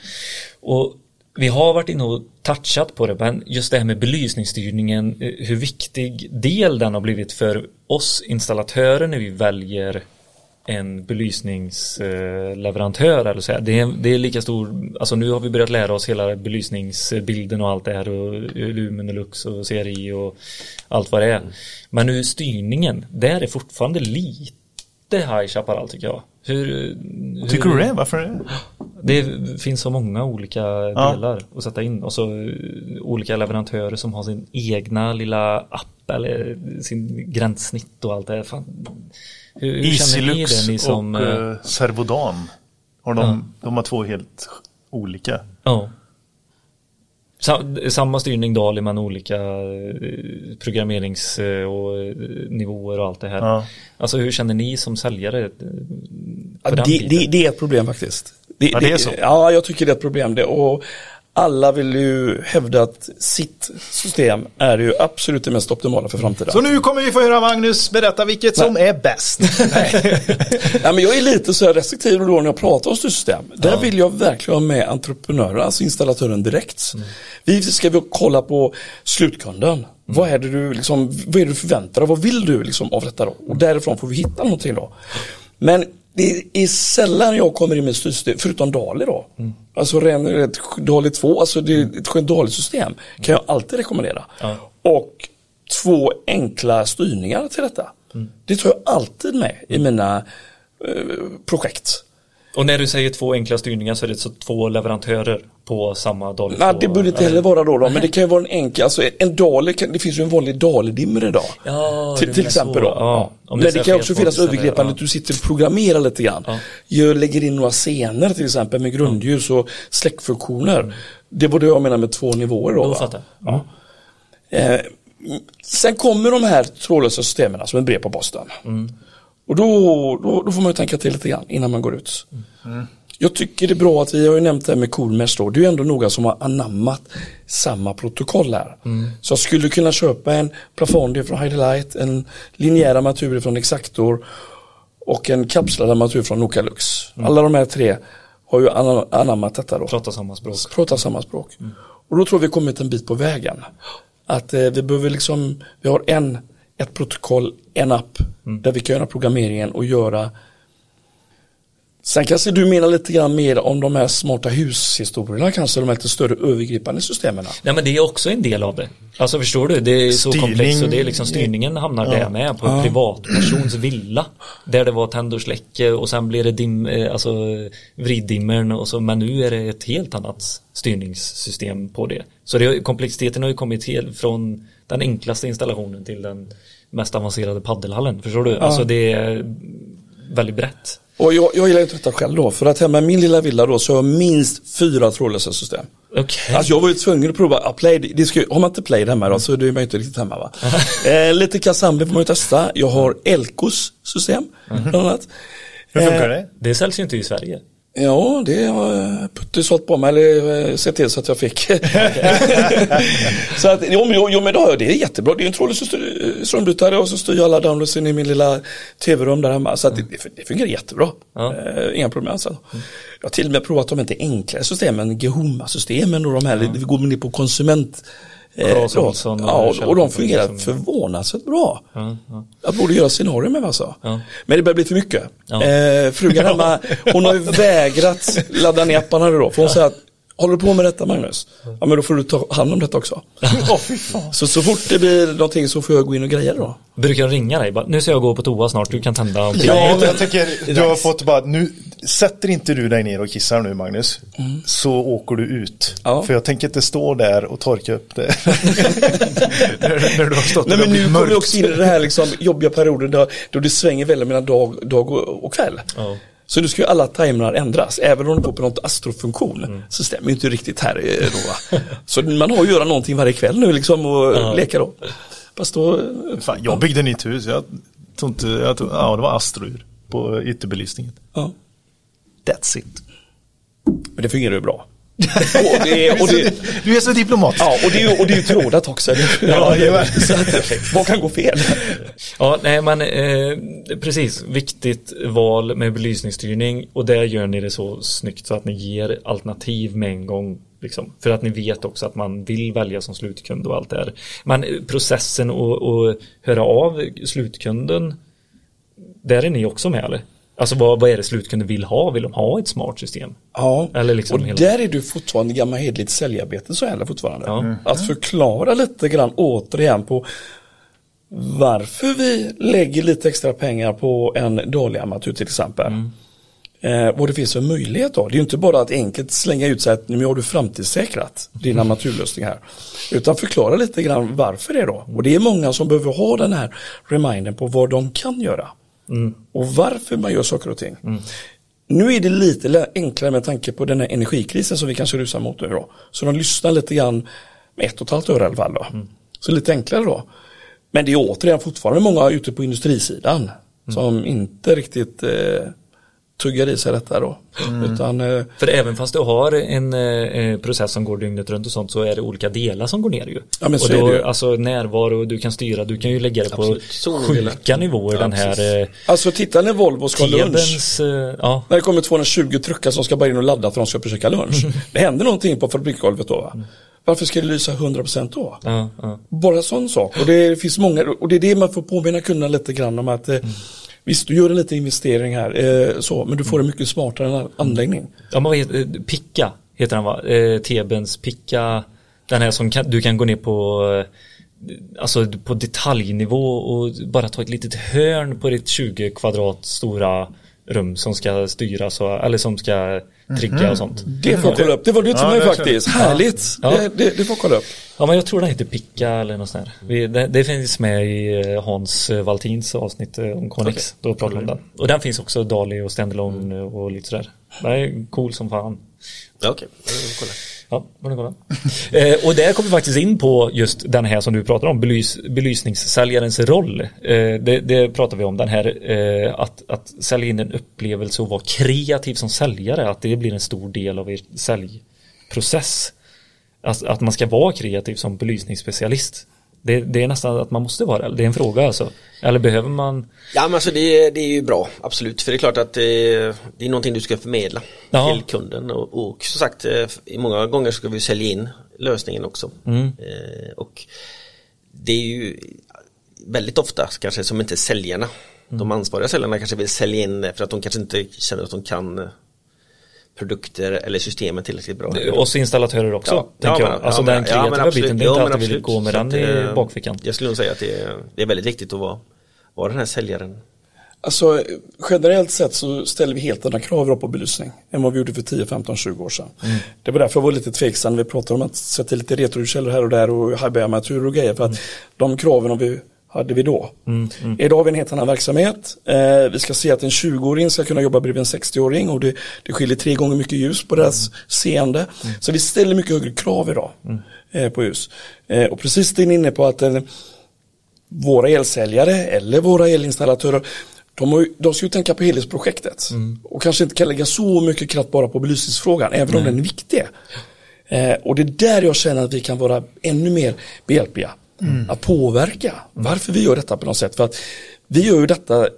Och vi har varit inne och touchat på det, men just det här med belysningsstyrningen, eh, hur viktig del den har blivit för oss installatörer när vi väljer en belysningsleverantör eller så. Det är, det är lika stor, alltså nu har vi börjat lära oss hela belysningsbilden och allt det här och Lumen och Lux och CRI och allt vad det är. Men nu styrningen, där är fortfarande lite High Chaparral tycker jag. Hur, hur
Tycker du det? Varför det?
Det finns så många olika delar att sätta in och så eh, olika leverantörer som har sin egna lilla app eller sin gränssnitt och allt det. Fan. Hur, hur känner ni
Easylux
det ni som...
och
eh,
uh, Servodan. Har de, de har två helt olika.
Ja. Sa- Samma styrning Dali men olika eh, programmerings eh, och eh, och allt det här.
Ja.
Alltså hur känner ni som säljare?
Ja, det, det, det är ett problem faktiskt. Det,
Ja, det är så.
Ja, jag tycker det är ett problem det. Och alla vill ju hävda att sitt system är ju absolut det mest optimala för framtiden.
Så nu kommer vi få höra Magnus berätta vilket som är bäst.
Ja, [laughs] men jag är lite så här restriktiv då när jag pratar om styrsystem. Där vill jag verkligen ha med entreprenören, alltså installatören direkt. Vi ska vi kolla på slutkunden. Vad är det du liksom, vad är det du förväntar dig? Vad vill du liksom av detta då? Och därifrån får vi hitta någonting då. Men det är sällan jag kommer in med styrsystem, förutom Dali då. Alltså ren, Dali 2, alltså det är ett skönt Dali-system. Kan jag alltid rekommendera. Och två enkla styrningar till detta. Det tar jag alltid med i mina eh, projekt.
Och när du säger två enkla styrningar så är det så två leverantörer på samma Dali
Nej,
2,
det behöver inte
eller?
heller vara då, då men det kan ju vara en enkel, alltså en Dali, det finns ju en vanlig Dali-dimmer idag.
Ja,
till till exempel
så.
då.
Ja. Det
Men det
så
kan också finnas övergripande
ja.
att du sitter och programmerar lite grann.
Ja.
Jag lägger in några scener till exempel med grundljus och släckfunktioner. Det var det jag menar med två nivåer då.
Då.
Ja. Eh, sen kommer de här trådlösa systemen som ett brev på posten. Och då, då, då får man ju tänka till lite grann innan man går ut. Jag tycker det är bra att vi har ju nämnt det här med Coolmesh då. Det är ju ändå några som har anammat samma protokoll här. Så jag skulle kunna köpa en Plafondia från Highlight, en linjär armatur från Exactor och en kapslad armatur från Nokalux. Alla de här tre har ju ana- anammat detta då
Pratar samma språk.
pratar samma språk. Och då tror vi kommit en bit på vägen. Att eh, vi behöver liksom, vi har en, ett protokoll, en app där vi kan göra programmeringen och göra Sen kanske du menar lite grann mer om de här smarta hushistorierna, kanske de här lite större övergripande systemen.
Nej men det är också en del av det. Alltså förstår du, det är så komplext och det är liksom styrningen hamnar där med på en privatpersons villa. Där det var tänd och släcke och sen blir det dim, eh, alltså vriddimmern och så men nu är det ett helt annat styrningssystem på det. Så det, komplexiteten har ju kommit helt från den enklaste installationen till den mest avancerade paddelhallen. Förstår du? Alltså det är väldigt brett.
Och jag, jag gillar inte detta själv då, för att hemma i min lilla villa då så har jag minst fyra trådlösa system.
Okej.
Alltså jag var ju tvungen att prova, ja, play, det ska, ju- har man inte play hemma då så är man ju inte riktigt hemma va. [laughs] eh, lite Kasambi får man ju testa, jag har Elkos system bland annat.
Hur funkar
Eh,
det?
Det säljs ju inte i Sverige.
Ja, det har eh, Putte sålt på mig, eller eh, sett till så att jag fick. [laughs] så att, jo, men, jo, men då, det är jättebra. Det är en trådlös styr- strömbrytare och så styr jag alla downloads in i min lilla tv-rum där hemma. Så att det, det, fungerar jättebra.
Ja.
Eh, inga problem alltså. Jag har till och med provat de inte enklare systemen, Gehoma-systemen och de här, vi går ner på konsument. Eh,
Claes
då.
Olsson och
ja, och, och de fungerar
som-
förvånansvärt bra.
Ja, ja.
Jag borde göra scenarier med alltså.
Ja.
Men det börjar bli för mycket.
Ja.
Eh, frugan [laughs] hemma, hon har ju vägrat ladda ner apparna då. För hon säger att, håller du på med detta Magnus? Ja men då får du ta hand om detta också.
Fy fan.
Så, så fort det blir någonting så får jag gå in och greja det då.
Brukar de ringa dig? Bara, nu ska jag gå på toa snart, du kan tända och
Ja, men jag tänker, du har fått bara, nu sätter inte du dig ner och kissar nu Magnus, så åker du ut.
Ja.
För jag tänker inte stå där och torka upp det. [laughs] när, du har stått
Nej men nu kommer vi också in i den här liksom jobbiga perioden då, då det svänger väldigt mellan dag, dag och, och kväll.
Ja.
Så nu ska ju alla timrar ändras, även om det går på något astrofunktion.
Mm.
Så stämmer ju inte riktigt här eh, då. va. [laughs] Så man har att göra någonting varje kväll nu liksom och
Ja.
leka då. Fast då, eh,
Fan, jag byggde nytt hus, jag tror inte, jag tror, ja det var astrur på ytterbelysningen.
ja.
That's it.
Men det fungerar ju bra. Och det, och det,
Du är så diplomatisk.
ja, och det är ju, och det är ju trådat också.
Ja, [laughs] jajamän.
så att, vad kan gå fel?
Ja, nej men eh, precis, viktigt val med belysningsstyrning och där gör ni det så snyggt så att ni ger alternativ med en gång. Liksom, för att ni vet också att man vill välja som slutkund och allt det här. Men eh, processen och höra av slutkunden, där är ni också med eller? Alltså vad, vad är det slutkunden vill ha? Vill de ha ett smart system?
Ja,
Eller liksom
och
hela-
där är du fortfarande gammal hedligt säljarbete så gäller fortfarande.
Ja.
Att förklara lite grann återigen på varför vi lägger lite extra pengar på en dålig armatur till exempel. Eh, vad det finns för möjlighet då. Det är ju inte bara att enkelt slänga ut sig att nu har du framtidssäkrat din armaturlösning här. Utan förklara lite grann varför det då. Och det är många som behöver ha den här remindern på vad de kan göra. Och varför man gör saker och ting. Nu är det lite enklare med tanke på den här energikrisen som vi kanske rusar mot nu då. Så de lyssnar lite grann med ett och ett halvt öre i alla fall då. Så lite enklare då. Men det är återigen fortfarande många ute på industrisidan som inte riktigt eh, tuggar i sig detta då. Utan eh,
För även fast du har en eh, process som går dygnet runt och sånt så är det olika delar som går ner ju.
Ja, men så
och
är
då,
det ju.
Alltså närvaro, du kan styra, du kan ju lägga det på
Absolut.
Sjuka nivåer den här eh,
alltså titta när Volvo ska ha lunch.
Eh, ja,
När det kommer 220 truckar som ska bara in och ladda för att de ska försöka lunch. [laughs] Det händer någonting på fabriksgolvet då va? Varför ska det lysa 100% då?
ja, ja.
Bara sån sak. Och det finns många, och det är det man får påminna kunderna lite grann om att eh, Visst, du gör en liten investering här, eh, så, men du får en mycket smartare anläggning.
Ja, men vad heter, eh, Picka heter den va? Eh, Tebens Picka. Den här som kan, du kan gå ner på eh, Alltså på detaljnivå och bara ta ett litet hörn på ditt 20 kvadrat stora rum som ska styras och, eller som ska trigga och sånt.
Det får kolla upp. Det var det till
Ja,
mig
det
faktiskt. Härligt.
Ja.
Det, det, det får kolla upp.
Ja men jag tror den heter Picka eller något sånt där. Det, det finns med i eh, Hans eh, Valtins avsnitt eh, om Connex. Då pratar vi om den. Och den finns också Dali och Standalone eh, och lite sådär. Den är cool som fan.
Ja, Okej, kolla.
Ja, får [laughs] eh, och där kommer vi faktiskt in på just den här som du pratar om, belys, belysningssäljarens roll. Eh, det, det pratar vi om, den här eh, att, att sälja in en upplevelse och vara kreativ som säljare, att det blir en stor del av er säljprocess. Alltså, att man ska vara kreativ som belysningsspecialist. Det, det är nästan att man måste vara det, det är en fråga alltså. Eller behöver man
Ja men alltså det, det är ju bra, absolut. För det är klart att det, det är någonting du ska förmedla
Ja.
till kunden. Och, och som sagt, eh, i många gånger ska vi sälja in lösningen också. Eh, och det är ju väldigt ofta kanske som inte säljarna, de ansvariga säljarna kanske vill sälja in för att de kanske inte känner att de kan eh, produkter eller systemet tillräckligt bra.
oss installatörer också,
Ja,
tänker
ja,
jag.
men-
Alltså
ja,
den
ja,
kreativa
men absolut.
biten, det är inte
men
alltid vi gå med
Så
den i
eh,
bakfickan.
Jag skulle nog säga att det är, det är väldigt viktigt att vara, vara den här säljaren.
Alltså generellt sett så ställer vi helt andra krav på belysning än vad vi gjorde för 10, 15, 20 år sedan. Det var därför jag var lite tveksam. Vi pratade om att sätta lite retrokällor här och där och high-bay-armatur och grejer för att de kraven vi hade vi då. Idag har vi en helt annan verksamhet. Eh, vi ska se att en 20-åring ska kunna jobba bredvid en 60-åring och det, det skiljer tre gånger mycket ljus på deras seende. Så vi ställer mycket högre krav idag eh, på ljus. Eh, och precis det är inne på att eh, våra elsäljare eller våra elinstallatörer de, har de ska ju tänka på helhetsprojektet och kanske inte kan lägga så mycket kraft bara på belysningsfrågan även om den är viktig. Eh, och det är där jag känner att vi kan vara ännu mer behjälpliga. Att påverka varför vi gör detta på något sätt. För att vi gör ju detta eh,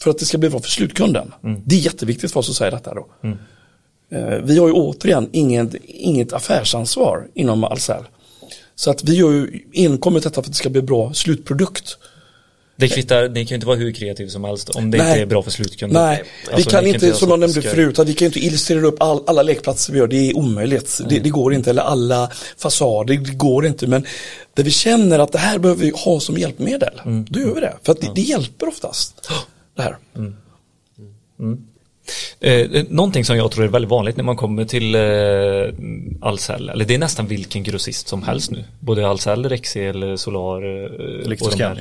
för att det ska bli bra för slutkunden. Det är jätteviktigt för oss att säga detta då. Eh, vi har ju återigen inget, inget affärsansvar inom Ahlsell. Så att vi gör ju enkommet detta för att det ska bli bra slutprodukt.
Det kvittar, det kan ju inte vara hur kreativ som helst om det inte är bra för slutkunden.
Nej, vi
Alltså,
kan
ni
inte, som jag nämnde förut, att vi kan inte illustrera upp all, alla lekplatser vi gör, det är omöjligt. Det, det går inte, eller alla fasader, det går inte. Men där vi känner att det här behöver vi ha som hjälpmedel,
Mm.
då gör vi det. För att det, det hjälper oftast. [gasps] Det här.
Eh, någonting som jag tror är väldigt vanligt när man kommer till eh, Ahlsell, eller det är nästan vilken grossist som helst nu, både Ahlsell, Rexel, Solar eh.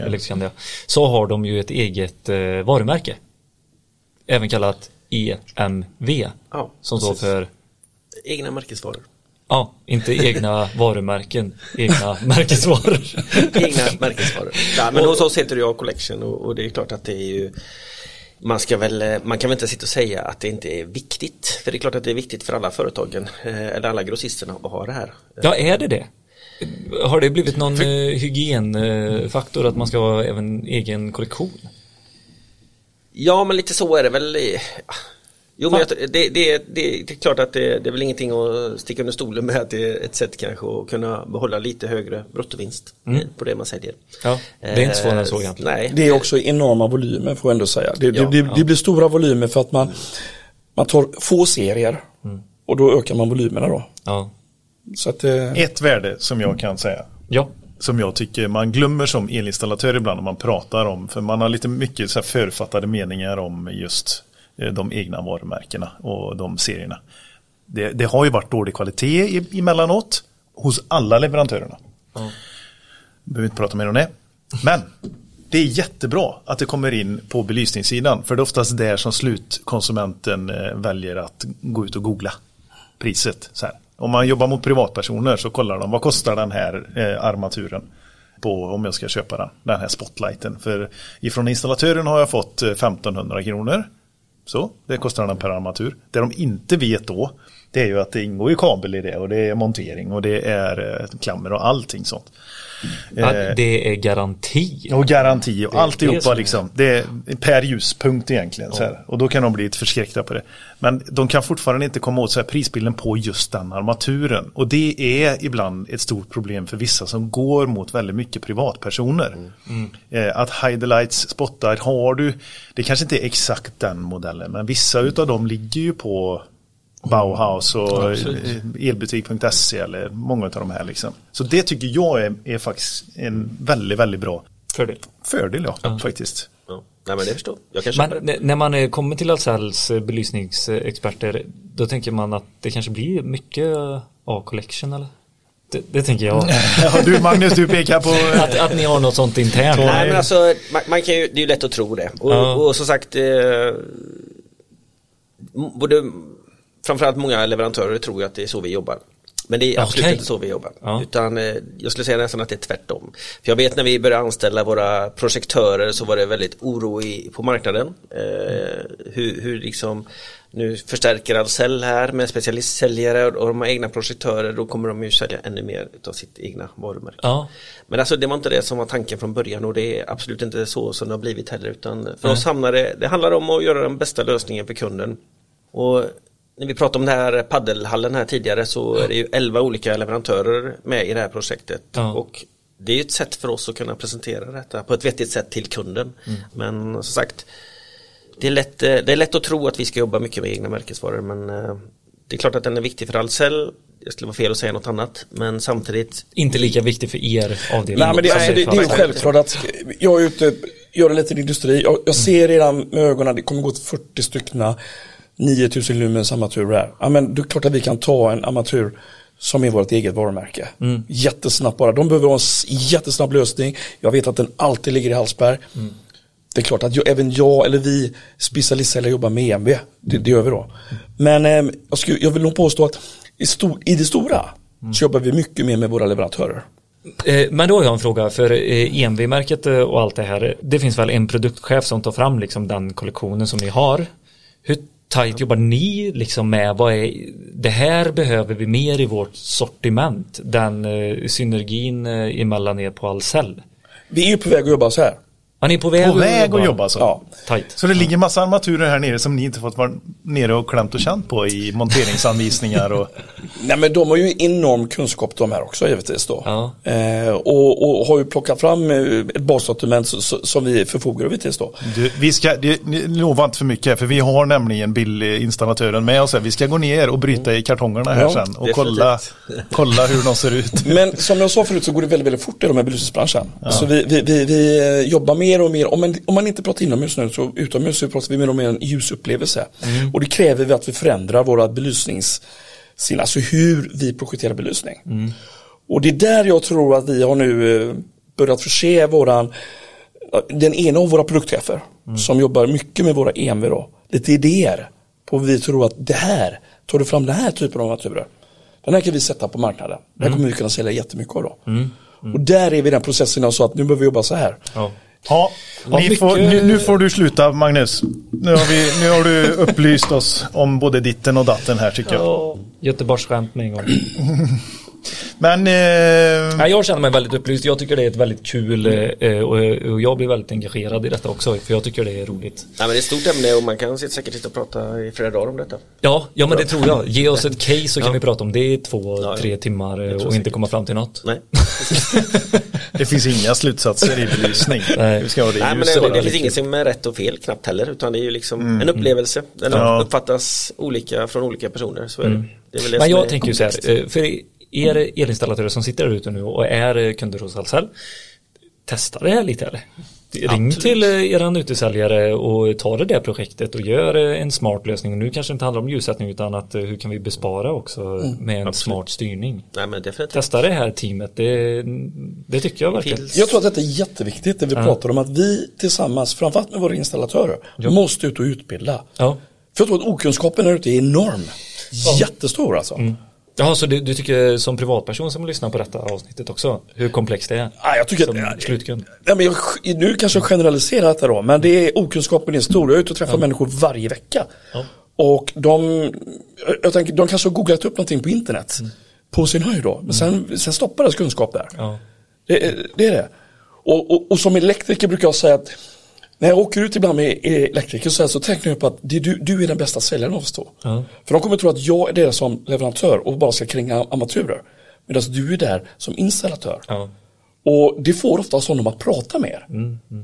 Electroscandia,
så har de ju ett eget eh, varumärke. Även kallat EMV,
Ja,
som står för
Egna märkesvaror.
Ja, inte egna [laughs] varumärken, egna märkesvaror.
Egna märkesvaror. Ja, men hos oss heter det A Collection och, och det är klart att det är ju man, ska väl, eh, man kan väl inte sitta och säga att det inte är viktigt. För det är klart att det är viktigt för alla företagen eh, eller alla grossisterna att ha det här.
Ja, är det det? Har det blivit någon eh, hygienfaktor att man ska ha även egen kollektion?
Ja men lite så är det väl. Eh, Jo men jag, det, det, det, det är klart att det, det är väl ingenting att sticka under stolen med att det är ett sätt kanske att kunna behålla lite högre bruttovinst eh, på det man säljer.
Ja, det är inte svårare än så
Eh,
egentligen.
Nej,
Det är också enorma volymer får jag ändå säga. Det,
Ja,
det, det, det blir stora volymer för att man, man tar få serier och då ökar man volymerna då.
Ja.
Så att, eh,
Ett värde som jag kan säga.
Ja.
Som jag tycker man glömmer som elinstallatör ibland när man pratar om. För man har lite mycket så här författade meningar om just eh, de egna varumärkena och de serierna. Det, det har ju varit dålig kvalitet i- emellanåt hos alla leverantörerna. Behöver inte prata mer om det. Men det är jättebra att det kommer in på belysningssidan. För det är oftast där som slutkonsumenten eh, väljer att gå ut och googla priset. Så här. Om man jobbar mot privatpersoner så kollar de vad kostar den här eh, armaturen på om jag ska köpa den, den här spotlighten. För ifrån installatören har jag fått eh, 1500 kronor. Så, det kostar den per armatur. Det de inte vet då, det är ju att det ingår ju kabel i det och det är montering och det är eh, klammer och allting sånt.
Ja,
Eh,
det är garanti.
och garanti och
Det det
alltihopa
är-
liksom. Det är per ljuspunkt egentligen. Så här. Och då kan de bli lite förskräckta på det. Men de kan fortfarande inte komma åt så här prisbilden på just den armaturen. Och det är ibland ett stort problem för vissa som går mot väldigt mycket privatpersoner. Eh, att Hide the Lights spottar har du, det kanske inte är exakt den modellen, men vissa utav dem ligger ju på Bauhaus och eh, elbutik.se eller många av de här liksom. Så det tycker jag är, är faktiskt en väldigt, väldigt bra
Fördel.
fördel ja, faktiskt.
Ja. Nej men det förstår jag. kan
Men
det.
när man eh, kommer till Ahlsells eh, belysningsexperter då tänker man att det kanske blir mycket A-collection eller? Det, det tänker jag. [laughs]
Ja, du Magnus, du pekar på...
Att, att ni har något sånt internt.
Nej men alltså, man, man kan ju, det är ju lätt att tro det. Och,
Ja.
och som sagt, eh, både, framförallt många leverantörer tror ju att det är så vi jobbar. Men det är absolut
Okej.
inte så vi jobbar.
Ja.
Utan eh, jag skulle säga nästan att det är tvärtom. För jag vet när vi började anställa våra projektörer så var det väldigt oro i, på marknaden. Eh, hur, hur liksom nu förstärker Ahlsell här med specialistsäljare och de har egna projektörer. Då kommer de ju sälja ännu mer av sitt egna varumärke.
Ja.
Men alltså det var inte det som var tanken från början och det är absolut inte så som det har blivit heller utan för oss hamnar det, det handlar om att göra den bästa lösningen för kunden. Och när vi pratade om den här paddelhallen här tidigare så är det ju 11 olika leverantörer med i det här projektet
Ja.
och det är ju ett sätt för oss att kunna presentera detta på ett vettigt sätt till kunden. Men som sagt det är, lätt, eh, det är lätt att tro att vi ska jobba mycket med egna märkesvaror men eh, det är klart att den är viktig för Ahlsell. Det skulle vara fel att säga något annat men samtidigt
Inte lika viktig för er avdelning.
Nej men det, alltså, det, det är ju självklart att jag är ute, gör en liten industri, jag, jag ser redan med ögonen, det kommer gå till 40 stycken 9000 lumens armaturer här. Ja men det är klart att vi kan ta en armatur som är vårt eget varumärke. Jättesnabbt bara, de behöver ha en jättesnabb lösning. Jag vet att den alltid ligger i Hallsberg. Det är klart att jag, även jag eller vi specialistsäljare jobbar med EMV. Det, det gör vi då. Men eh, jag, skulle, jag vill nog påstå att i, stor, i det stora så jobbar vi mycket mer med våra leverantörer.
Eh, Men då har jag en fråga för eh, EMV-märket eh, och allt det här. Det finns väl en produktchef som tar fram liksom den kollektionen som ni har. Hur tajt jobbar ni liksom med vad är det här behöver vi mer i vårt sortiment. Den eh, synergin eh, emellan er på Ahlsell.
Vi är ju på väg att jobba så här.
Ja, ni är på väg,
På väg att jobba så.
Ja.
Tajt.
Så det ligger massa armaturer här nere som ni inte fått vara nere och klämt och känt på i monteringsanvisningar och [laughs]
Nej men de har ju enorm kunskap de här också givetvis då.
Ja.
Eh, och, och har ju plockat fram eh, ett bassortiment som vi förfogar över tills då.
du, vi ska, det, ni lovar inte för mycket för vi har nämligen billinstallatören med oss här. Vi ska gå ner och bryta i kartongerna här
Ja,
sen och kolla, kolla hur de ser ut. [laughs]
Men som jag sa förut så går det väldigt, väldigt fort i de här belysningsbranschen. Så vi, vi, vi, vi eh, jobbar mer och mer, om man, om man inte pratar inomhus nu så utomhus så pratar vi mer och mer en ljusupplevelse. Och det kräver vi att vi förändrar våra belysnings, sin, alltså hur vi projekterar belysning. Och det är där jag tror att vi har nu eh, börjat förse våran, den ena av våra produktchefer som jobbar mycket med våra EMV då, lite idéer på vad vi tror att det här, tar du fram den här typen av naturer, den här kan vi sätta på marknaden. Den här kommer vi kunna sälja jättemycket av då. Och där är vi i den processen jag sa att nu behöver vi jobba så här.
Ja.
Ja, får, nu, nu får du sluta Magnus. Nu har, vi, nu har du [laughs] upplyst oss om både ditten och datten här tycker jag.
Ja. Göteborgsskämt med en gång.
Men eh,
Nej, jag känner mig väldigt upplyst. Jag tycker det är ett väldigt kul eh, och, och jag blir väldigt engagerad i detta också. För jag tycker det är roligt.
Nej, men det är ett stort ämne och man kan sitta- säkert sitta och prata i flera dagar om detta.
Ja, ja men det tror jag. Ge oss ett case så kan vi prata om det i två,
Ja, ja.
tre timmar eh, och inte
säkert.
komma fram till något.
Nej, [laughs]
det finns inga slutsatser i belysning.
Nej.
Vi ska ha det
Nej men det, det finns inget som är rätt och fel knappt heller utan det är ju liksom en upplevelse. Den
Ja.
uppfattas olika från olika personer. Så är det. det är väl det
Men jag
är
tänker ju så här, eh, för er elinstallatörer som sitter där ute nu och är kunder hos Ahlsell, testa det här lite eller? Ring
Absolut.
till eh, eran utesäljare och ta det där projektet och gör eh, en smart lösning. Nu kanske det inte handlar om ljussättning utan att eh, hur kan vi bespara också med en smart styrning.
Nej men definitivt.
Testa det här teamet, det, det tycker jag verkligen.
Jag tror att detta är jätteviktigt det vi pratar om att vi tillsammans, framförallt med våra installatörer, måste ut och utbilda.
Ja.
För jag tror att okunskapen här ute är enorm. Jättestor alltså.
Jaha, så du, du tycker som privatperson som lyssnar på detta avsnittet också, hur komplext det är?
Ja, jag tycker
som
att,
slutkund.
Ja, men jag, nu kanske jag generaliserar detta då, men det är okunskapen är stor. Jag är ute och träffar människor varje vecka.
Ja.
Och de, jag tänker, de kanske har googlat upp någonting på internet. På sin höjd då. Men sen, sen stoppar deras kunskap där.
Ja.
Det, är- det är det. Och, och, och som elektriker brukar jag säga att när jag åker ut ibland med elektriker så, här, så tänker jag på att du, du är den bästa säljaren av oss två.
Ja.
För de kommer tro att jag är där som leverantör och bara ska kränga armaturer. Medan du är där som installatör.
Ja.
Och det får oftast honom att prata mer.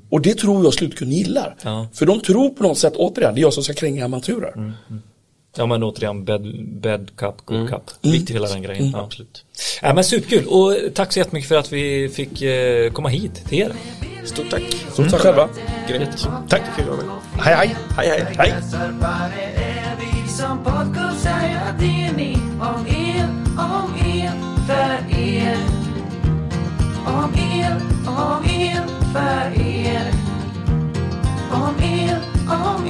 Och det tror jag slutkunden gillar. För de tror på något sätt, återigen, det är jag som ska kränga armaturer.
Ja men återigen bed, bed cup, good cup. Viktigt hela den grejen. Ja, absolut. Ja, men superkul och tack så jättemycket för att vi fick eh, komma hit till er.
Stort tack.
Så tack själva.
Grymt.
Tack. Hej hej.
Hej hej.
Hej.
Som podcast säger det ni om er, om er, för er. Om er, om er, för er. Om er, om